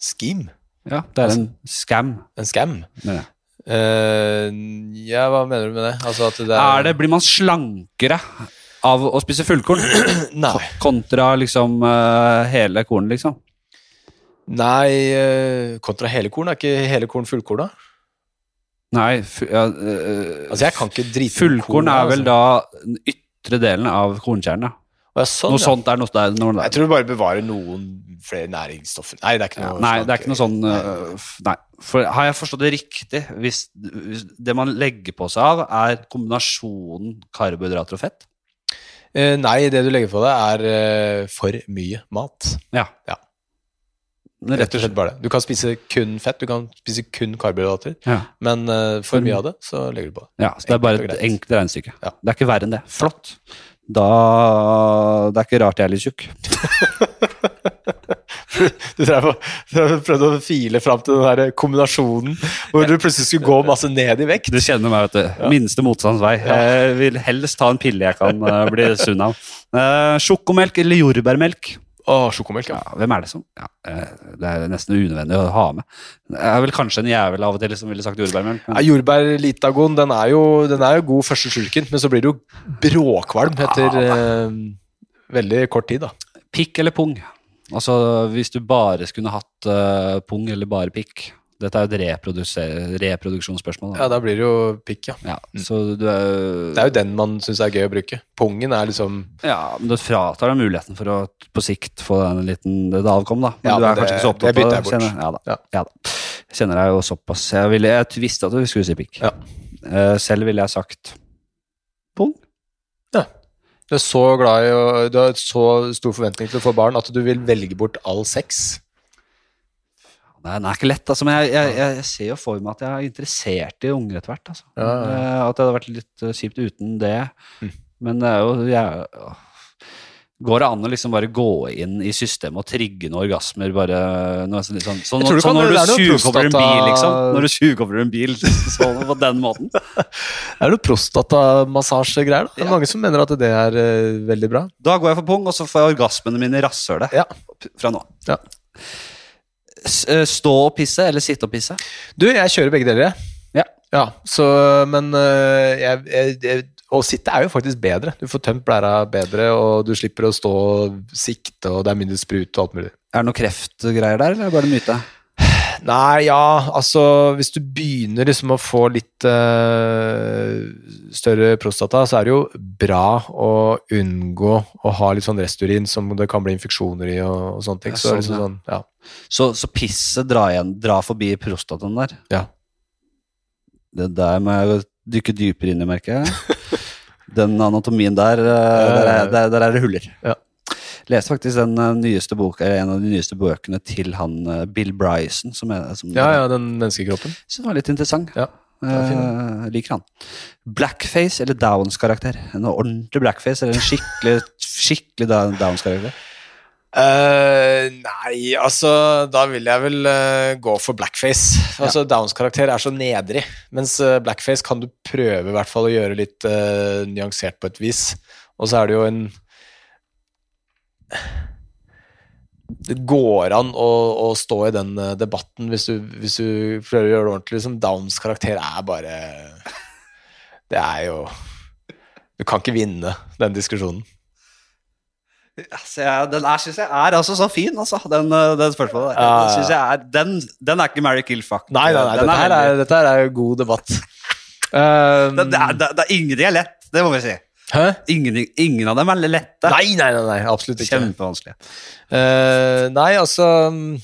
Skim? Ja, det er en scam. En scam? mener jeg. Eh, ja, hva mener du med det? Altså at det Er det, blir man slankere av å spise fullkorn *clears throat* Nei. kontra liksom uh, hele korn, liksom? Nei, uh, kontra hele korn. Er ikke hele korn fullkorn, da? Nei, fu ja, Altså, jeg kan ikke drite fullkorn er vel da den ytre delen av kornkjernen. Ja. sånn, Noe ja. sånt er noe der. Noe der. Jeg tror du bare bevarer noen flere næringsstoffer. Nei, det er ikke Ja, noe nei, det er ikke noe sånn Nei. øh, Nei. For har jeg forstått det riktig? Hvis, hvis det man legger på seg av, er kombinasjonen karbohydrater og fett? Eh, nei, det du legger på deg, er eh, for mye mat. Ja. Ja. Rett og slett bare det. Du kan spise kun fett, du kan spise kun karbohydrater, Ja. men eh, for mye av det, så legger du på det. ja, så det er bare et enkelt regnestykke. Ja. Det er ikke verre enn det. Flott. Da Det er ikke rart jeg er litt tjukk. *laughs* Du drev prøvde å file fram til den der kombinasjonen hvor du plutselig skulle gå masse ned i vekt. Du kjenner meg, vet du. Minste motstands vei. Jeg vil helst ta en pille jeg kan øh, bli sunn av. Uh, Sjokomelk eller jordbærmelk? Å, sjokomelk, ja. Ja, hvem er det som ja, eh, Det er nesten unødvendig å ha med. Det er vel kanskje en jævel av og til som ville sagt jordbærmelk. Ja, jordbær litagon, den er, jo, den er jo god første slurken, men så blir du bråkvalm etter eh, veldig kort tid, da. pikk eller pung? Altså hvis du bare skulle hatt uh, pung eller bare pikk. Dette er jo et reproduksjonsspørsmål. reproduksjonsspørsmål. Ja, Da. da blir det jo pikk, ja. Ja, så du er, Det er jo den man syns er gøy å bruke. Pungen er liksom Ja, men du fratar deg muligheten for å på sikt få en liten det avkom, da. Men Ja, du er men kanskje det- ikke så opptatt av bort. Kjenner, ja, da. Ja. Ja. da. Kjenner deg jo såpass. Jeg, ville, jeg visste at du skulle si pikk. Ja. Eh, selv ville jeg sagt pung. Du er så glad i å Du har så stor forventning til å få barn at du vil velge bort all sex. Nei, den er ikke lett, altså, men jeg, jeg, jeg, ser jo for meg at jeg er interessert i unger etter hvert. Altså. Ja, ja. Eh, At det hadde vært litt eh, kjipt uten det. Mm. Men det er jo jeg. Går det an å liksom bare gå inn i systemet og trigge noen orgasmer? bare noe sånn, sånn, sånn, du sånn når du tjuvkobler en bil, liksom. Når du tjuvkobler en bil *laughs* sånn på den måten. *laughs* Er det noe prostatamassasjegreier? er Ja. mange som mener at det er uh, veldig bra. Da går jeg for pung, og så får jeg orgasmene mine i rasshølet Ja. fra nå. Ja. Eh, Stå og pisse eller sitte og pisse? Du, jeg kjører begge deler, jeg. Ja. Ja, så, men øh, jeg, jeg, jeg, Å sitte er jo faktisk bedre. Du får tømt blæra bedre, og du slipper å stå og sikte, og det er mindre sprut og alt mulig. Er det noe kreftgreier der, eller er det bare en myte? Nei, ja, altså Hvis du begynner liksom å få litt uh, større prostata, så er det jo bra å unngå å ha litt sånn resturin som det kan bli infeksjoner i og, og sånne ting. Ja, Så, sånn, liksom sånn, ja. Så, så pisset drar igjen, drar forbi prostataen der? Ja. Det der må jeg dykke dypere inn i, merker jeg. Den anatomien der, eh, der er, der, der er det huller. Ja. Leste faktisk den eh, nyeste boka, en av de nyeste bøkene til han eh, Bill Bryson, som, er, som ja, ja, den menneskekroppen. Som var litt interessant. Ja, Eh, liker han. Blackface eller Downs-karakter? En ordentlig blackface eller en skikkelig, *laughs* skikkelig Downs-karakter? Uh, nei, altså Da vil jeg vel uh, gå for blackface. Altså Downs karakter er så nedrig, mens eh, blackface kan du prøve i hvert fall å gjøre litt eh, nyansert på et vis. Og så er det jo en Det går an å, å stå i den eh, debatten hvis du, hvis du prøver å gjøre det ordentlig. Liksom Downs karakter er bare Det er jo Du kan ikke vinne den diskusjonen. Altså, jeg, den er, synes jeg er altså så fin, altså. Den, eh, den spørsmålet Den, er, den, den er ikke Mary Kill Fuck. Nei, nei, nei dette, her er, dette her er jo god debatt. Um, det, det, er, det, det er ingenting er lett, det må vi si. Ingen, ingen av dem er lette. Nei, nei, nei, nei, absolutt ikke. Kjempevanskelig. Uh, nei, altså um, *laughs*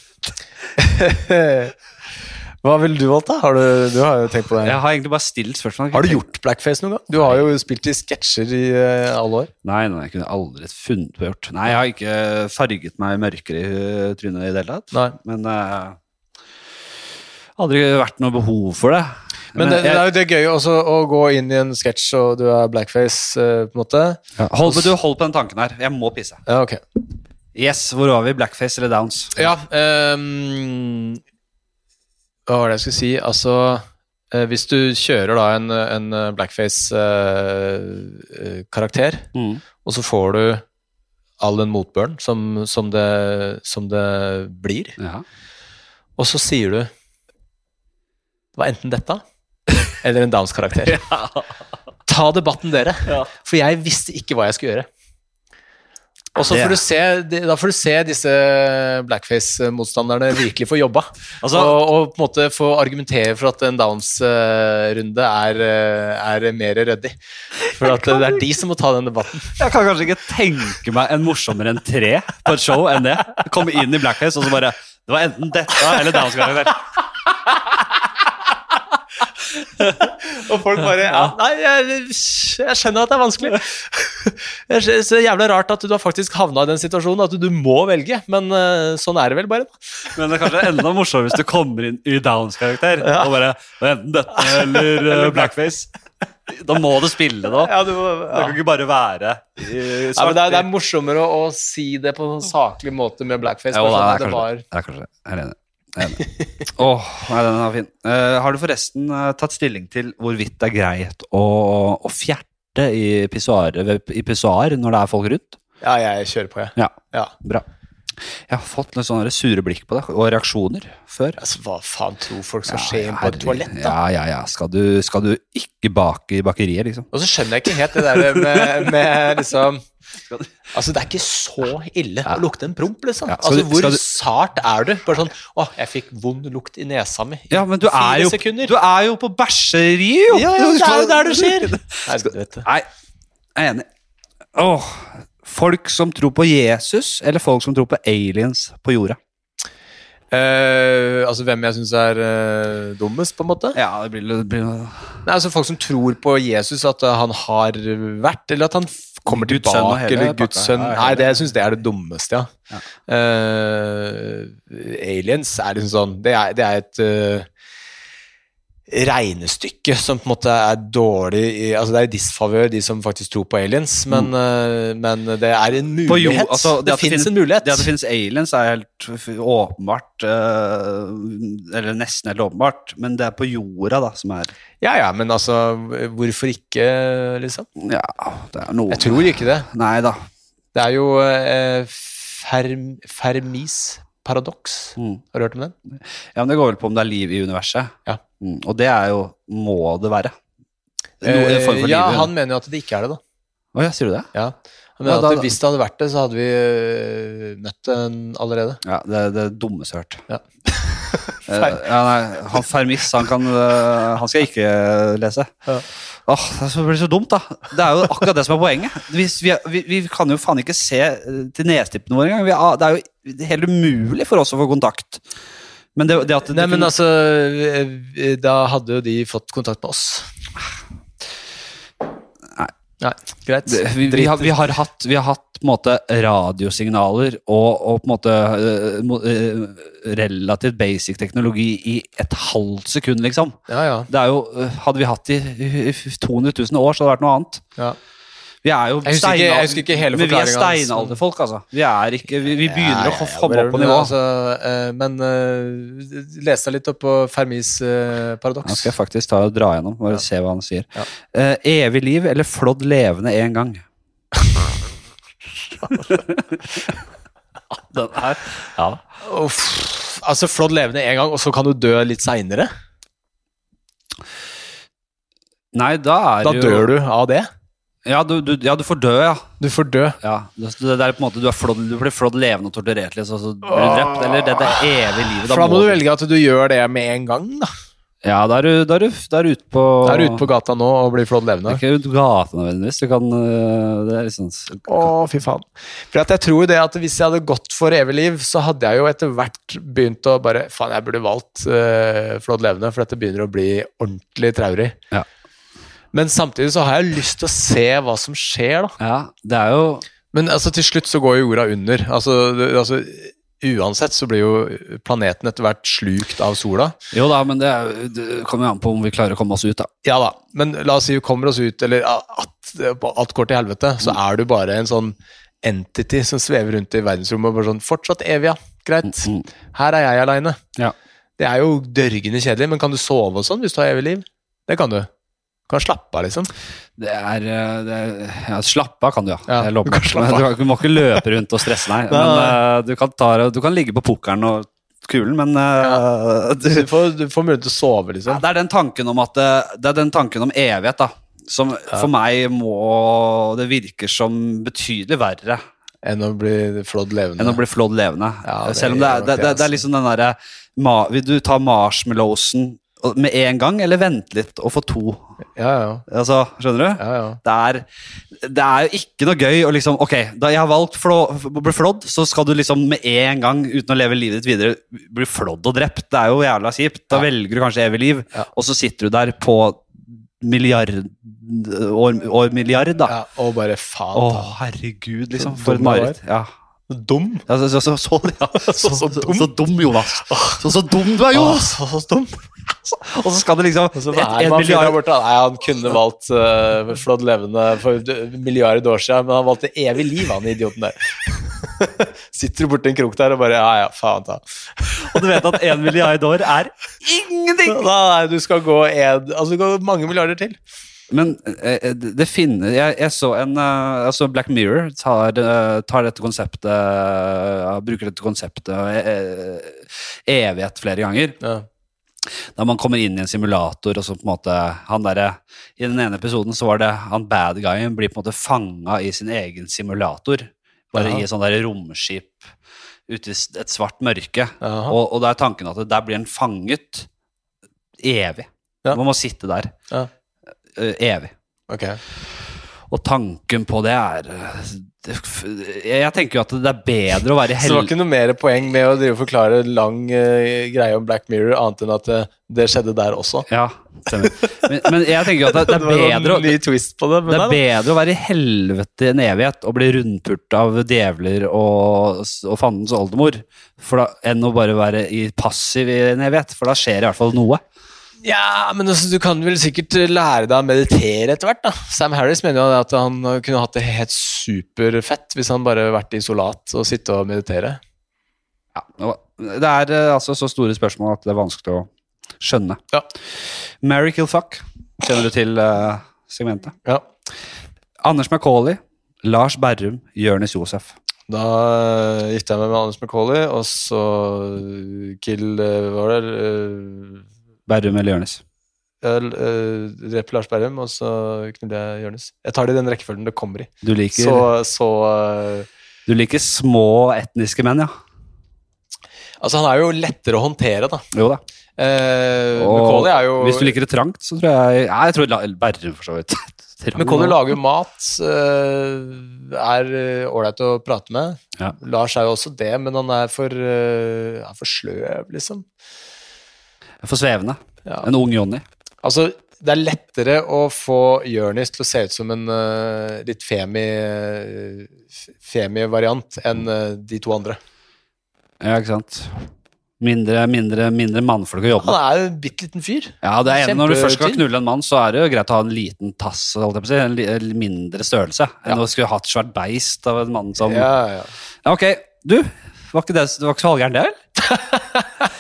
Hva ville du valgt, da? Har du, du har jo tenkt på det. Jeg har egentlig bare stilt spørsmål. Har du gjort blackface noen gang? Du har jo spilt i sketsjer i uh, alle år. Nei, nei, jeg kunne aldri funnet på å gjort. Nei, jeg har ikke farget meg mørkere i uh, trynet i det hele tatt. Nei. Men uh, aldri vært noe behov for det. Men, det, det er jo det gøy også å gå inn i en sketsj, og du er blackface, eh, på en måte. ja, hold, du, hold på den tanken her. Jeg må pisse. Ja, ok. Yes, hvor var vi? Blackface eller Downs? Ja, um, hva var det jeg skulle si? Altså, eh, hvis du kjører da en, en blackface-karakter, Mm. og så får du all den motbøren som, som, det, som det blir, Ja. og så sier du det var enten dette eller en Downs-karakter. Ta debatten, dere. For jeg visste ikke hva jeg skulle gjøre. Og så får du se, da får du se disse blackface-motstanderne virkelig få jobba. *laughs* Altså- og, og på en måte få argumentere for at en Downs-runde er, er mer ryddig. For at det er de som må ta den debatten. Jeg kan kanskje ikke tenke meg en morsommere enn tre på et show enn det. Komme inn i blackface og så bare Det var enten dette eller Downs-karakter. Og folk bare ja, Nei, jeg, jeg skjønner at det er vanskelig. Jeg skjønner, så jævla rart at du har faktisk havna i den situasjonen at du må velge, men eh, sånn er det vel bare. da. Men det er kanskje enda morsommere hvis du kommer inn i Downs-karakter Ja. og bare Enten dette eller eller blackface. Da må du spille da. Ja, du, Det kan ikke bare være i Ja, men det, er, det er morsommere å, å si det på en saklig måte med blackface. Jo, bare det sånn er det kanskje var det. er kanskje det. Jeg er enig. Enig. Åh, nei, den er fin. Uh, har du forresten uh, tatt stilling til hvorvidt det er greit å, å fjerte i pissoar når det er folk rundt? Ja, jeg kjører på, jeg. Ja, Ja. bra. Jeg har fått litt sånne sure blikk på deg, og reaksjoner før. Altså, hva faen tror folk skal Ja, skje inn på et toalett, da? Ja, ja, ja. Skal du, skal du ikke bake i bakeriet, liksom? Og så skjønner jeg ikke helt det der med, med liksom Altså, det er ikke så ille å lukte en promp, liksom. Altså, hvor sart er du? Bare sånn Å, jeg fikk vond lukt i nesa mi. i Ja, men du er jo, sekunder. du er jo på bæsjeriet, jo! Ja, ja, det er jo der det skjer. Nei, vet du. Nei, jeg er enig. Åh, folk som tror på Jesus, eller folk som tror på aliens på jorda? Eh, altså hvem jeg syns er uh, dummest, på en måte? Ja, det blir, det blir Nei, altså Folk som tror på Jesus, at uh, han har vært, eller at han kommer Guds tilbake, hele eller Guds pakka. sønn Ja, Nei, det jeg syns det er det dummeste, ja. Eh, aliens er liksom sånn Det er, det er et regnestykke som på en måte er dårlig i, Altså Det er i disfavør de som faktisk tror på aliens, men, mm. men det er en mulighet. Jo- altså, det det finnes- en mulighet. Det at det finnes aliens, er helt åpenbart. eh, eller nesten helt åpenbart. Men det er på jorda, da, som er Ja ja, men altså Hvorfor ikke, liksom? Ja, det er noe Jeg tror ikke det. Nei da. Det er jo eh, Ferm, Fermis paradoks. Mm. Har du hørt om den? Ja, men det går vel på om det er liv i universet. Ja. Mm. Og det er jo Må det være. Noe, Eh, ja, liv han mener jo at det ikke er det, da. Å ja, sier du det? Ja. Han mener Ja, da- at Hvis det hadde vært det, så hadde vi øh, møtt den allerede. Ja, det er det dummeste jeg har hørt. Ja. *laughs* Eh, ja, nei, han Fermis, han kan eh, Han skal jeg ikke lese. Ja. Åh, det blir så dumt, da. Det er jo akkurat det som er poenget. Vi, vi, vi kan jo faen ikke se eh, til nestippene våre engang. Det er jo helt umulig for oss å få kontakt. Men det, det at det Nei, men altså Da hadde jo de fått kontakt med oss. Nei. Nei, greit. Det- vi, vi, har, vi, har hatt, vi har hatt på måte radiosignaler og, og på en måte uh, relativt basic teknologi i et halvt sekund, liksom. Ja, ja. Det er jo, eh, Hadde vi hatt det i i 200 000 år, så hadde det vært noe annet. ja. Vi er jo Jeg husker ikke- jeg husker ikke hele men vi er steinalderfolk, altså. Vi, er ikke, vi, vi begynner Ja, å ja, å komme opp på nivå. Altså, øh, men uh, les deg litt opp på Fermis uh, paradoks. Nå skal jeg faktisk ta og dra gjennom og Ja. se hva han sier. Ja. Eh, evig liv eller flådd levende en gang? *laughs* Den her Ja. Uff, altså, flådd levende en gang, og så kan du dø litt seinere? Nei, da er Da jo dør du av det? Ja, du, du, ja, du får dø, ja. Du får dø. ja. Det, det er på en måte, du, flådd, du blir flådd levende og torturert, liksom, så blir du drept. Eller det, det er evig livet. For da må du velge at du gjør det med en gang. da Ja, da er du, da er du, da er du ute på Da er du ute på gata nå og blir flådd levende. ikke ut på gata nødvendigvis. Du kan øh, Det er liksom, sånn Å, fy faen. For jeg tror det at hvis jeg hadde gått for evig liv, så hadde jeg jo etter hvert begynt å bare Faen, jeg burde valgt uh, flådd levende, for dette begynner å bli ordentlig traurig. Ja. Men samtidig så har jeg lyst til å se hva som skjer, da. Ja, det er jo Men altså, til slutt så går jo jorda under. Altså, det, altså Uansett så blir jo planeten etter hvert slukt av sola. Jo da, men det, er, det kommer jo an på om vi klarer å komme oss ut, da. Ja da, men la oss si vi kommer oss ut, eller at alt går til helvete, så er du bare en sånn entity som svever rundt i verdensrommet og bare sånn Fortsatt evig, ja. Greit. Mm. Her er jeg aleine. Ja. Det er jo dørgende kjedelig, men kan du sove og sånn hvis du har evig liv? Det kan du. Kan slappe av, liksom. Det er, øh, det er ja, Slappe av kan du, ja. Ja, du kan Du, du må ikke løpe rundt og stresse, nei. *laughs* Men øh, du, kan ta, du kan ligge på pokeren og kulen, men uh, *laughs* du, Du får, du får mulighet til å sove, ja, liksom. Det er den tanken om at Det er den tanken om evighet, da. Som for meg må Det virker som betydelig verre Enn å bli flådd levende. enn å bli flådd levende. Ja, det Selv om det er, det, det, det, er liksom den derre du ta marshmallowsen med en gang, eller vente litt og få to? Ja, ja. Altså, skjønner du? ja, ja. Det er, det er jo ikke noe gøy å liksom Ok, da jeg har valgt å bli flådd, så skal du liksom med en gang, uten å leve livet ditt videre, bli flådd og drept. Det er jo jævla kjipt. Da Ja. velger du kanskje evig liv, Ja. og så sitter du der på milliard år, år milliard, da. ja. Og bare faen. Å, herregud, liksom. For et mareritt. Ja. Dum. Ja, så, så, så, så, ja. *laughs* så, dum. så dum, Jonas. Så, så dum du er, Jonas! så, så dum. *laughs* Og så skal det liksom Og så et- der milliard bort, Nei, han kunne valgt uh, flådd levende for en milliard år siden, men han valgte evig liv, han idioten der. *laughs* Sitter du borti en krok der og bare Ja, ja, faen ta. Og du vet at en milliard år er ingenting! Nei, du skal gå en Altså, du går mange milliarder til. Men eh, det det finner jeg, jeg så en eh, altså Black Mirror tar, eh, tar dette konseptet eh, Bruker dette konseptet eh, evighet flere ganger. Ja. Da man kommer inn i en simulator, og så på en måte han der, I den ene episoden så var det han bad guyen blir på en måte fanga i sin egen simulator. Bare ja. i et sånt der romskip ute i et svart mørke. Og, og da er tanken at der blir han fanget evig. Ja. Man må sitte der Ja. Eh, evig. Okay. Og tanken på det er eh, Jeg tenker jo at det er bedre å være Så det var ikke noe mer poeng med å drive og forklare lang eh, greie om Black Mirror, annet enn at det skjedde der også. Ja, stemmer. Men, men jeg tenker jo at det, det er *laughs* bedre på det. Det er bedre å være i helvete en evighet og bli rundpult av djevler og, og fandens oldemor for da, enn å bare være i passiv i en evighet, for da skjer i hvert fall noe. Ja, men altså, du kan vel sikkert lære deg å meditere etter hvert, da. Sam Harris mener jo at han kunne hatt det helt superfett hvis han bare vært isolat og sitte og meditere. Ja, det er eh, altså så store spørsmål at det er vanskelig å skjønne. Ja. Mary Kill Fuck, kjenner du til eh, segmentet? Ja. Anders Macauley, Lars Berrum, Jonis Josef. Da eh, gifta jeg meg med Anders Macauley, og så kill eh, Hva var det? eh, Berrum eller Jørnes? Jeg uh, dreper Lars Berrum, og så knuller jeg Jørnes. Jeg tar det i den rekkefølgen det kommer i. Du liker, Så, så uh, du liker små etniske menn, ja? Altså, han er jo lettere å håndtere, da. Jo da. Uh, Og er jo Hvis du liker det trangt, så tror jeg Nei, jeg tror Berrum, for så vidt. *laughs* McCauley lager jo mat, eh, er eh, ålreit å prate med. Ja. Lars er jo også det, men han er for, eh, er for sløv, liksom. For svevende. Ja. En ung Johnny. Altså, det er lettere å få Jonis til å se ut som en uh, litt femi, uh, femi-variant enn uh, de to andre. Ja, ikke sant. Mindre, mindre, mindre mannfolk å jobbe Han er jo en bitte liten fyr. Ja, det er en, Når du først skal knulle en mann, så er det jo greit å ha en liten tass, si. En mindre størrelse. Enn Ja. å skulle ha et svært beist av en mann som Ja, ja. Ja, ok, du. Var ikke det, det var ikke så halvgærent, det, vel? *laughs*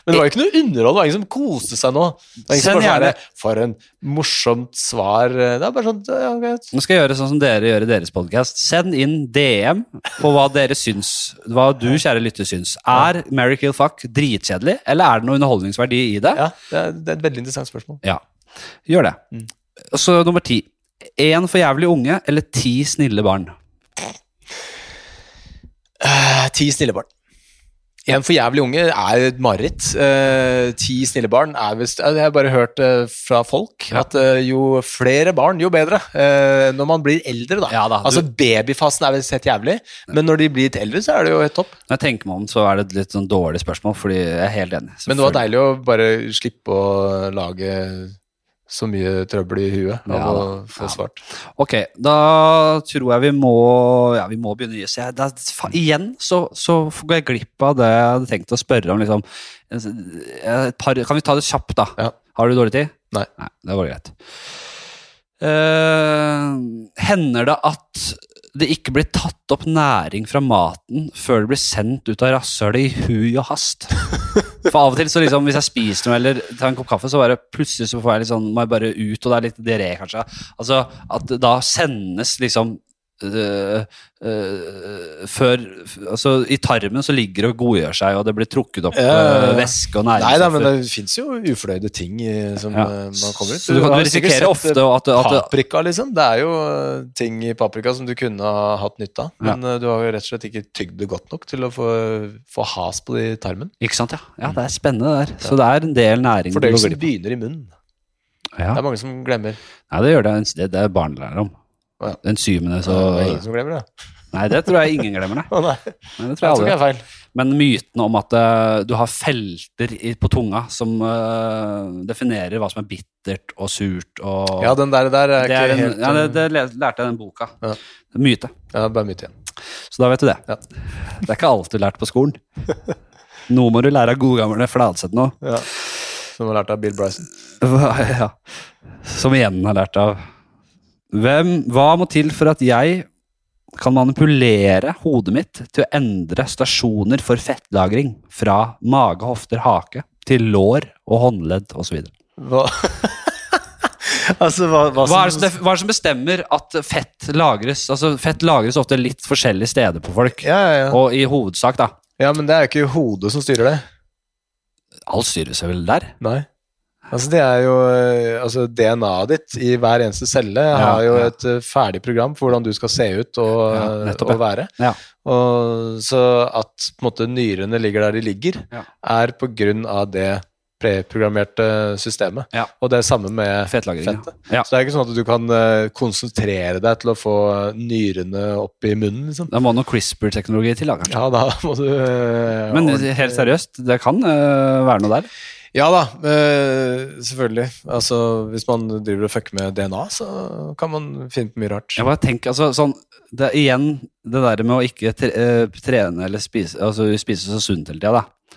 Men det var jo ikke noe underhold, det var ingen som koste seg nå. Send bare sånn gjerne- For en morsomt svar. Det er bare sånn ja, greit. Nå skal jeg gjøre sånn som dere gjør i deres podcast. Send inn DM på hva dere syns. Hva du, kjære lytter, syns. Er Mary Kill Fuck dritkjedelig, eller er det noe underholdningsverdi i det? Ja, det er, det er et veldig interessant spørsmål. Ja. Gjør det. Mm. Så nummer ti. Én for jævlig unge eller ti snille barn? Eh, ti snille barn. En for jævlig unge er et mareritt. Eh, ti snille barn er visst Jeg har bare hørt eh, fra folk Ja. at eh, jo flere barn, jo bedre. Eh, når man blir eldre, da. Ja da, du- altså Babyfasen er visst helt jævlig, men når de blir litt eldre, så er det jo helt topp. Når jeg tenker meg om, så er det et litt sånn dårlig spørsmål, fordi jeg er helt enig. Men det var deilig å bare slippe å lage så mye trøbbel i huet av Ja å få ja. svart. Ok, da tror jeg vi må Ja, vi må begynne å gi oss. Fa- Igjen så, så går jeg glipp av det jeg hadde tenkt å spørre om. Liksom. Et par, kan vi ta det kjapt, da? Ja. Har du dårlig tid? Nei. Nei det var greit. Uh, hender det at det ikke blir tatt opp næring fra maten før det blir sendt ut av rasshølet i hui og hast? For av og til, så liksom, hvis jeg spiser noe eller tar en kopp kaffe, så bare plutselig så får jeg litt sånn, må jeg bare ut, og det er litt diaré, kanskje. Altså, at da sendes liksom øh, uh, før Altså, i tarmen så ligger det og godgjør seg, og det blir trukket opp øh, væske og Nei da, men det fins jo ufløyde ting i, som Ja. man kommer ut. Så du kan du sikkert risikere ofte at, at, Paprika, liksom. Det er jo ting i paprika som du kunne ha hatt nytte av. Men ja. du har jo rett og slett ikke tygd det godt nok til å få, få has på det i tarmen. Ikke sant, ja. ja. Det er spennende der. Så det er en del næring Fordøyelsen begynner i munnen. Ja. Det er mange som glemmer. Nei, det gjør det. Det, det er barn lærer om. Ja. Enzymene, så det er ingen som glemmer det. Nei, det tror jeg ingen glemmer, det. *laughs* Nei, nei det tror jeg tror ikke jeg er feil. Men myten om at eh, du har felter i, på tunga som eh, definerer hva som er bittert og surt og Ja, den der, der er det, ikke er en, helt ja, det, eh, det lærte jeg i den boka. Ja. Myte. ja, bare myte igjen. Så da vet du det. Ja. Det er ikke alt du lærte på skolen. *laughs* Noe må du lære av godgamle Fladseth nå. Ja. Som har lært av Bill Bryson. *laughs* Ja. Som igjen har lært av Hvem, Hva må til for at jeg kan manipulere hodet mitt til å endre stasjoner for fettlagring fra mage, hofter, hake til lår og håndledd osv.? Hva? *laughs* altså, hva, hva, Hva, er det som hva er det som bestemmer at fett lagres? Altså, Fett lagres ofte litt forskjellige steder på folk. ja, ja, ja. Og i hovedsak, da. ja, men det er jo ikke hodet som styrer det. Alt styrer seg vel der? Nei. Altså det er jo eh, altså DNA-et ditt i hver eneste celle har jo ja. et eh, ferdig program for hvordan du skal se ut og, Ja, eh, og være. Ja. Og, så at på en måte, nyrene ligger der de ligger, Ja. er på grunn av det preprogrammerte systemet. Ja. Og det er samme med fettet. Ja. Så det er ikke sånn at du kan konsentrere deg til å få nyrene opp i munnen, liksom. Det må noe CRISPR-teknologi til, da, kanskje. Ja, da må du Men helt seriøst, det kan være noe der. Ja da, eh, selvfølgelig. Altså, hvis man driver og fucker med DNA, så kan man finne på mye rart. Jeg bare tenker, altså, sånn, det igjen det der med å ikke eh, trene eller spise, altså, spise så sunt hele tida, da.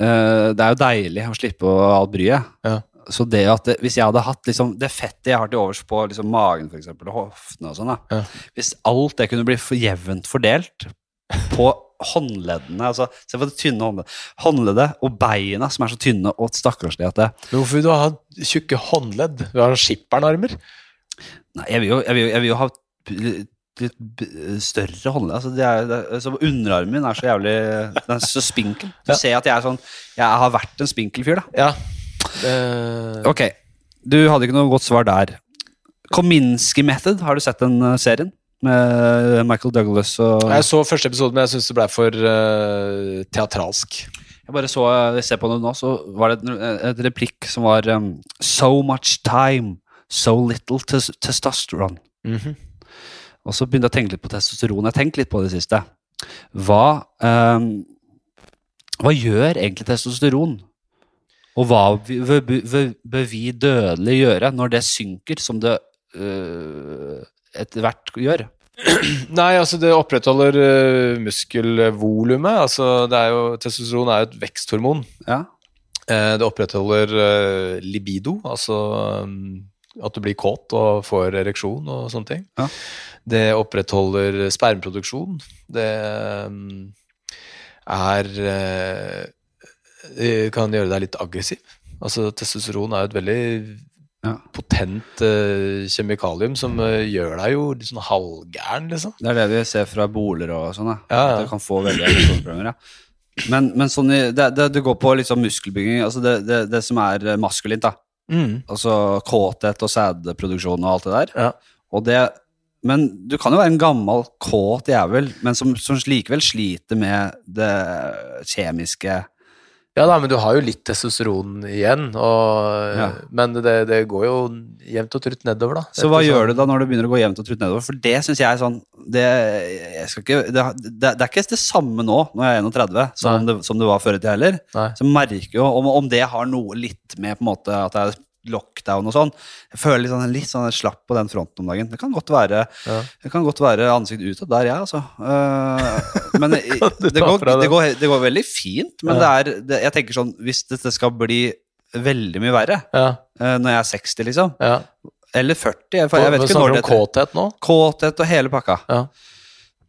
Eh, det er jo deilig å slippe å ha alt bryet. Ja. Så det at det, hvis jeg hadde hatt liksom, det fettet jeg har til overs på liksom, magen for eksempel, og hoftene og sånn. Ja. hvis alt det kunne bli for jevnt fordelt på håndleddene altså, Se på det tynne håndleddet. Håndleddet og beina som er så tynne og stakkarslige at det hvorfor vil du ha tjukke håndledd? Du har skippernarmer. Nei, jeg vil jo, jeg vil jeg vil jo ha litt, større håndledd. Altså, det er, det så underarmen min er så jævlig Den er så spinkel. *laughs* Du Ja. ser at jeg er sånn Jeg har vært en spinkel fyr, da. Ja. Det... Ok, du hadde ikke noe godt svar der. Kominsky Method, har du sett den eh, serien? Med Michael Douglas og Jeg så første episode, men jeg syns det ble for uh, teatralsk. Jeg bare så jeg ser på det nå, så var det et, replikk som var um, So much time, so little tes testosterone. -hmm. Og så begynte jeg å tenke litt på testosteron. Jeg har tenkt litt på det siste. Hva, um, hva gjør egentlig testosteron? Og hva bør, vi dødelige gjøre når det synker, som det øh, etter hvert gjør? *clears throat* Nei, altså det opprettholder uh, muskelvolumet. Altså det er jo, testosteron er jo et veksthormon. Ja. Uh, det opprettholder uh, libido, altså um, at du blir kåt og får ereksjon og sånne ting. Ja. Det opprettholder spermproduksjon. Det um, er uh, Det kan gjøre deg litt aggressiv. Altså Testosteron er jo et veldig Ja. potent uh, kjemikalium som uh, gjør deg jo sånn halvgæren, liksom. Det er det vi ser fra boler og sånn. Ja. At det kan få veldig. Ja. Men, men sånn det, det, det går på liksom muskelbygging, altså det, det, som er eh, maskulint. da. Altså kåthet og sædproduksjon og alt det der. Ja. Og det, men du kan jo være en gammel, kåt jævel, men som, som likevel sliter med det kjemiske Ja da, men du har jo litt testosteron igjen, og, Ja. men det, det går jo jevnt og trutt nedover, da. Så hva Ettersom- gjør du da når det begynner å gå jevnt og trutt nedover? For det syns jeg er sånn det, jeg ikke, det, det, er ikke det samme nå, når jeg er 31, som det, som det var før i tida heller. Nei. Så merker jo om, om det har noe litt med på en måte at jeg lockdown og sånn. Jeg føler litt sånn, litt sånn slapp på den fronten om dagen. Det kan godt være, Ja. det kan godt være ansikt utad der, jeg, altså. Uh, men *laughs* det, det, går, det. går, det går veldig fint, men Ja. det er, jeg tenker sånn, hvis dette skal bli veldig mye verre Ja, uh, når jeg er 60, liksom, ja. eller 40 Jeg, jeg vet Hva ikke når det kåthet nå? Kåthet og hele pakka. Ja.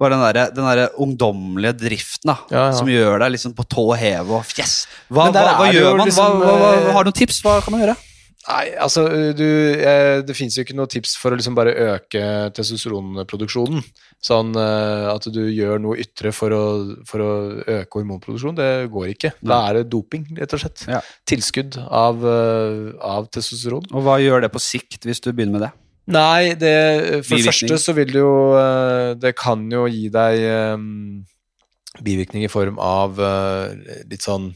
Bare den der, den der ungdommelige driften da, Ja, ja. som gjør deg liksom på tå heve og fjes. Hva, hva, hva gjør man? liksom, hva, eh, har du noen tips? Hva kan man gjøre? Nei, altså du, eh, Det fins jo ikke noe tips for å liksom bare øke testosteronproduksjonen. Sånn eh, at du gjør noe ytre for å, for å øke hormonproduksjonen. det går ikke. Da er det doping, rett og slett. Ja. Tilskudd av, eh, av testosteron. Og hva gjør det på sikt, hvis du begynner med det? Nei, det, for det første så vil det jo eh, Det kan jo gi deg um, bivirkning i form av uh, litt sånn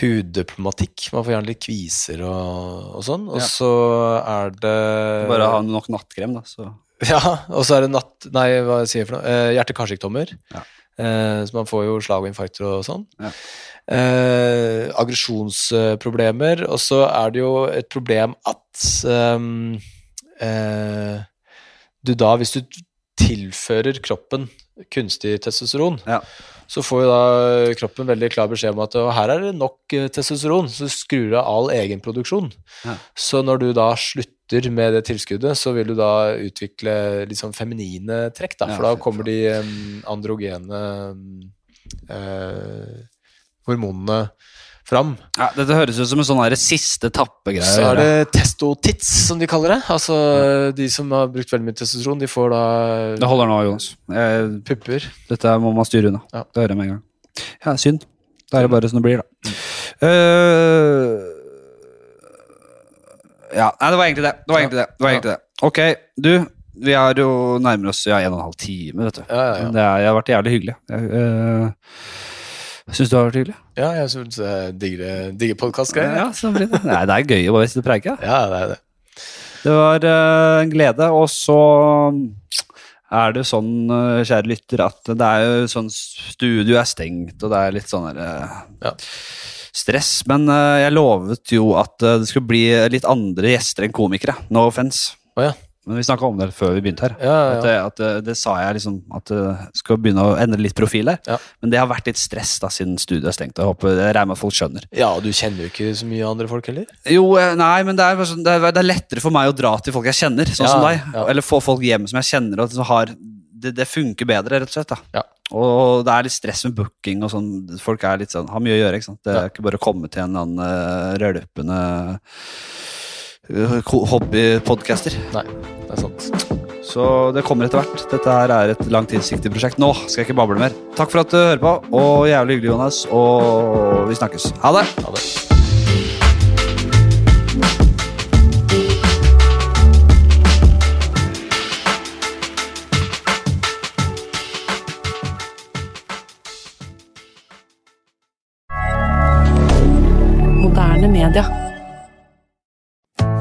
hudproblematikk. Man får gjerne litt kviser og, og sånn. Og Ja. så er det Bare ha nok nattkrem, da. Så. *laughs* Ja, og så er det natt... Nei, hva sier jeg for noe? Eh, Hjerte-karsykdommer. Ja. Eh, så man får jo slag og infarkter og sånn. Ja. Eh, aggresjonsproblemer. Og så er det jo et problem at um, eh, du da, hvis du tilfører kroppen kunstig testosteron, Ja. så får jo da kroppen veldig klar beskjed om at «Å, her er det nok eh, testosteron, så skrur av all egenproduksjon. Ja. Så når du da slutter med det tilskuddet, så vil du da utvikle litt sånn feminine trekk, da, Ja, for da kommer de androgene eh, hormonene fram. Ja, dette høres ut som en sånn her siste tappegreie. Så er det testotits, som de kaller det. Altså, de som har brukt veldig mye testosteron, de får da Det holder nå, Jonas. Jeg, pupper. dette må man styre unna. Ja. Det hører jeg med en gang. Ja, synd. Da er det bare sånn det blir, da. Uh, ja, nei, det var egentlig det. Det var egentlig det. det, var egentlig det. Ok, du. Vi er jo nærmer oss ja, en og en halv time, vet du. Ja, ja, ja. Det, er, det har vært jævlig hyggelig. Jeg, eh, Syns du det vært hyggelig? Ja, jeg syns jeg digger, digger podkastgreier. Ja, så blir det. Nei, det er gøy å bare sitte og preike. *laughs* ja, det er det. Det var eh, en glede, og så er det sånn, eh, kjære lytter, at det er jo sånn Studio er stengt, og det er litt sånn eh, Ja. stress. Men eh, jeg lovet jo at eh, det skulle bli litt andre gjester enn komikere. No offence. Oh, ja. Men vi snakka om det før vi begynte her. Ja, ja, At, det, at det, det sa jeg liksom At det skal begynne å endre litt profil her. Ja. Men det har vært litt stress da siden studiet er stengt. og Jeg håper, jeg regner med folk skjønner. ja, du kjenner jo ikke så mye andre folk heller. Jo, eh, nei, men det er, sånn, det, er, det er lettere for meg å dra til folk jeg kjenner, sånn Ja, som deg. ja. Eller få folk hjem som jeg kjenner, og som har det, det funker bedre, rett og slett. Ja. Og det er litt stress med booking og sånn. Folk er litt sånn, har mye å gjøre. ikke sant? Det er Ja. ikke bare å komme til en eller annen uh, rølpende hobbypodcaster. Nei, det er sant. Så det kommer etter hvert. Dette her er et langtidssiktig prosjekt. Nå skal jeg ikke bable mer. Takk for at du hører på, og jævlig hyggelig, Jonas. Og vi snakkes. Ha det! Ha det.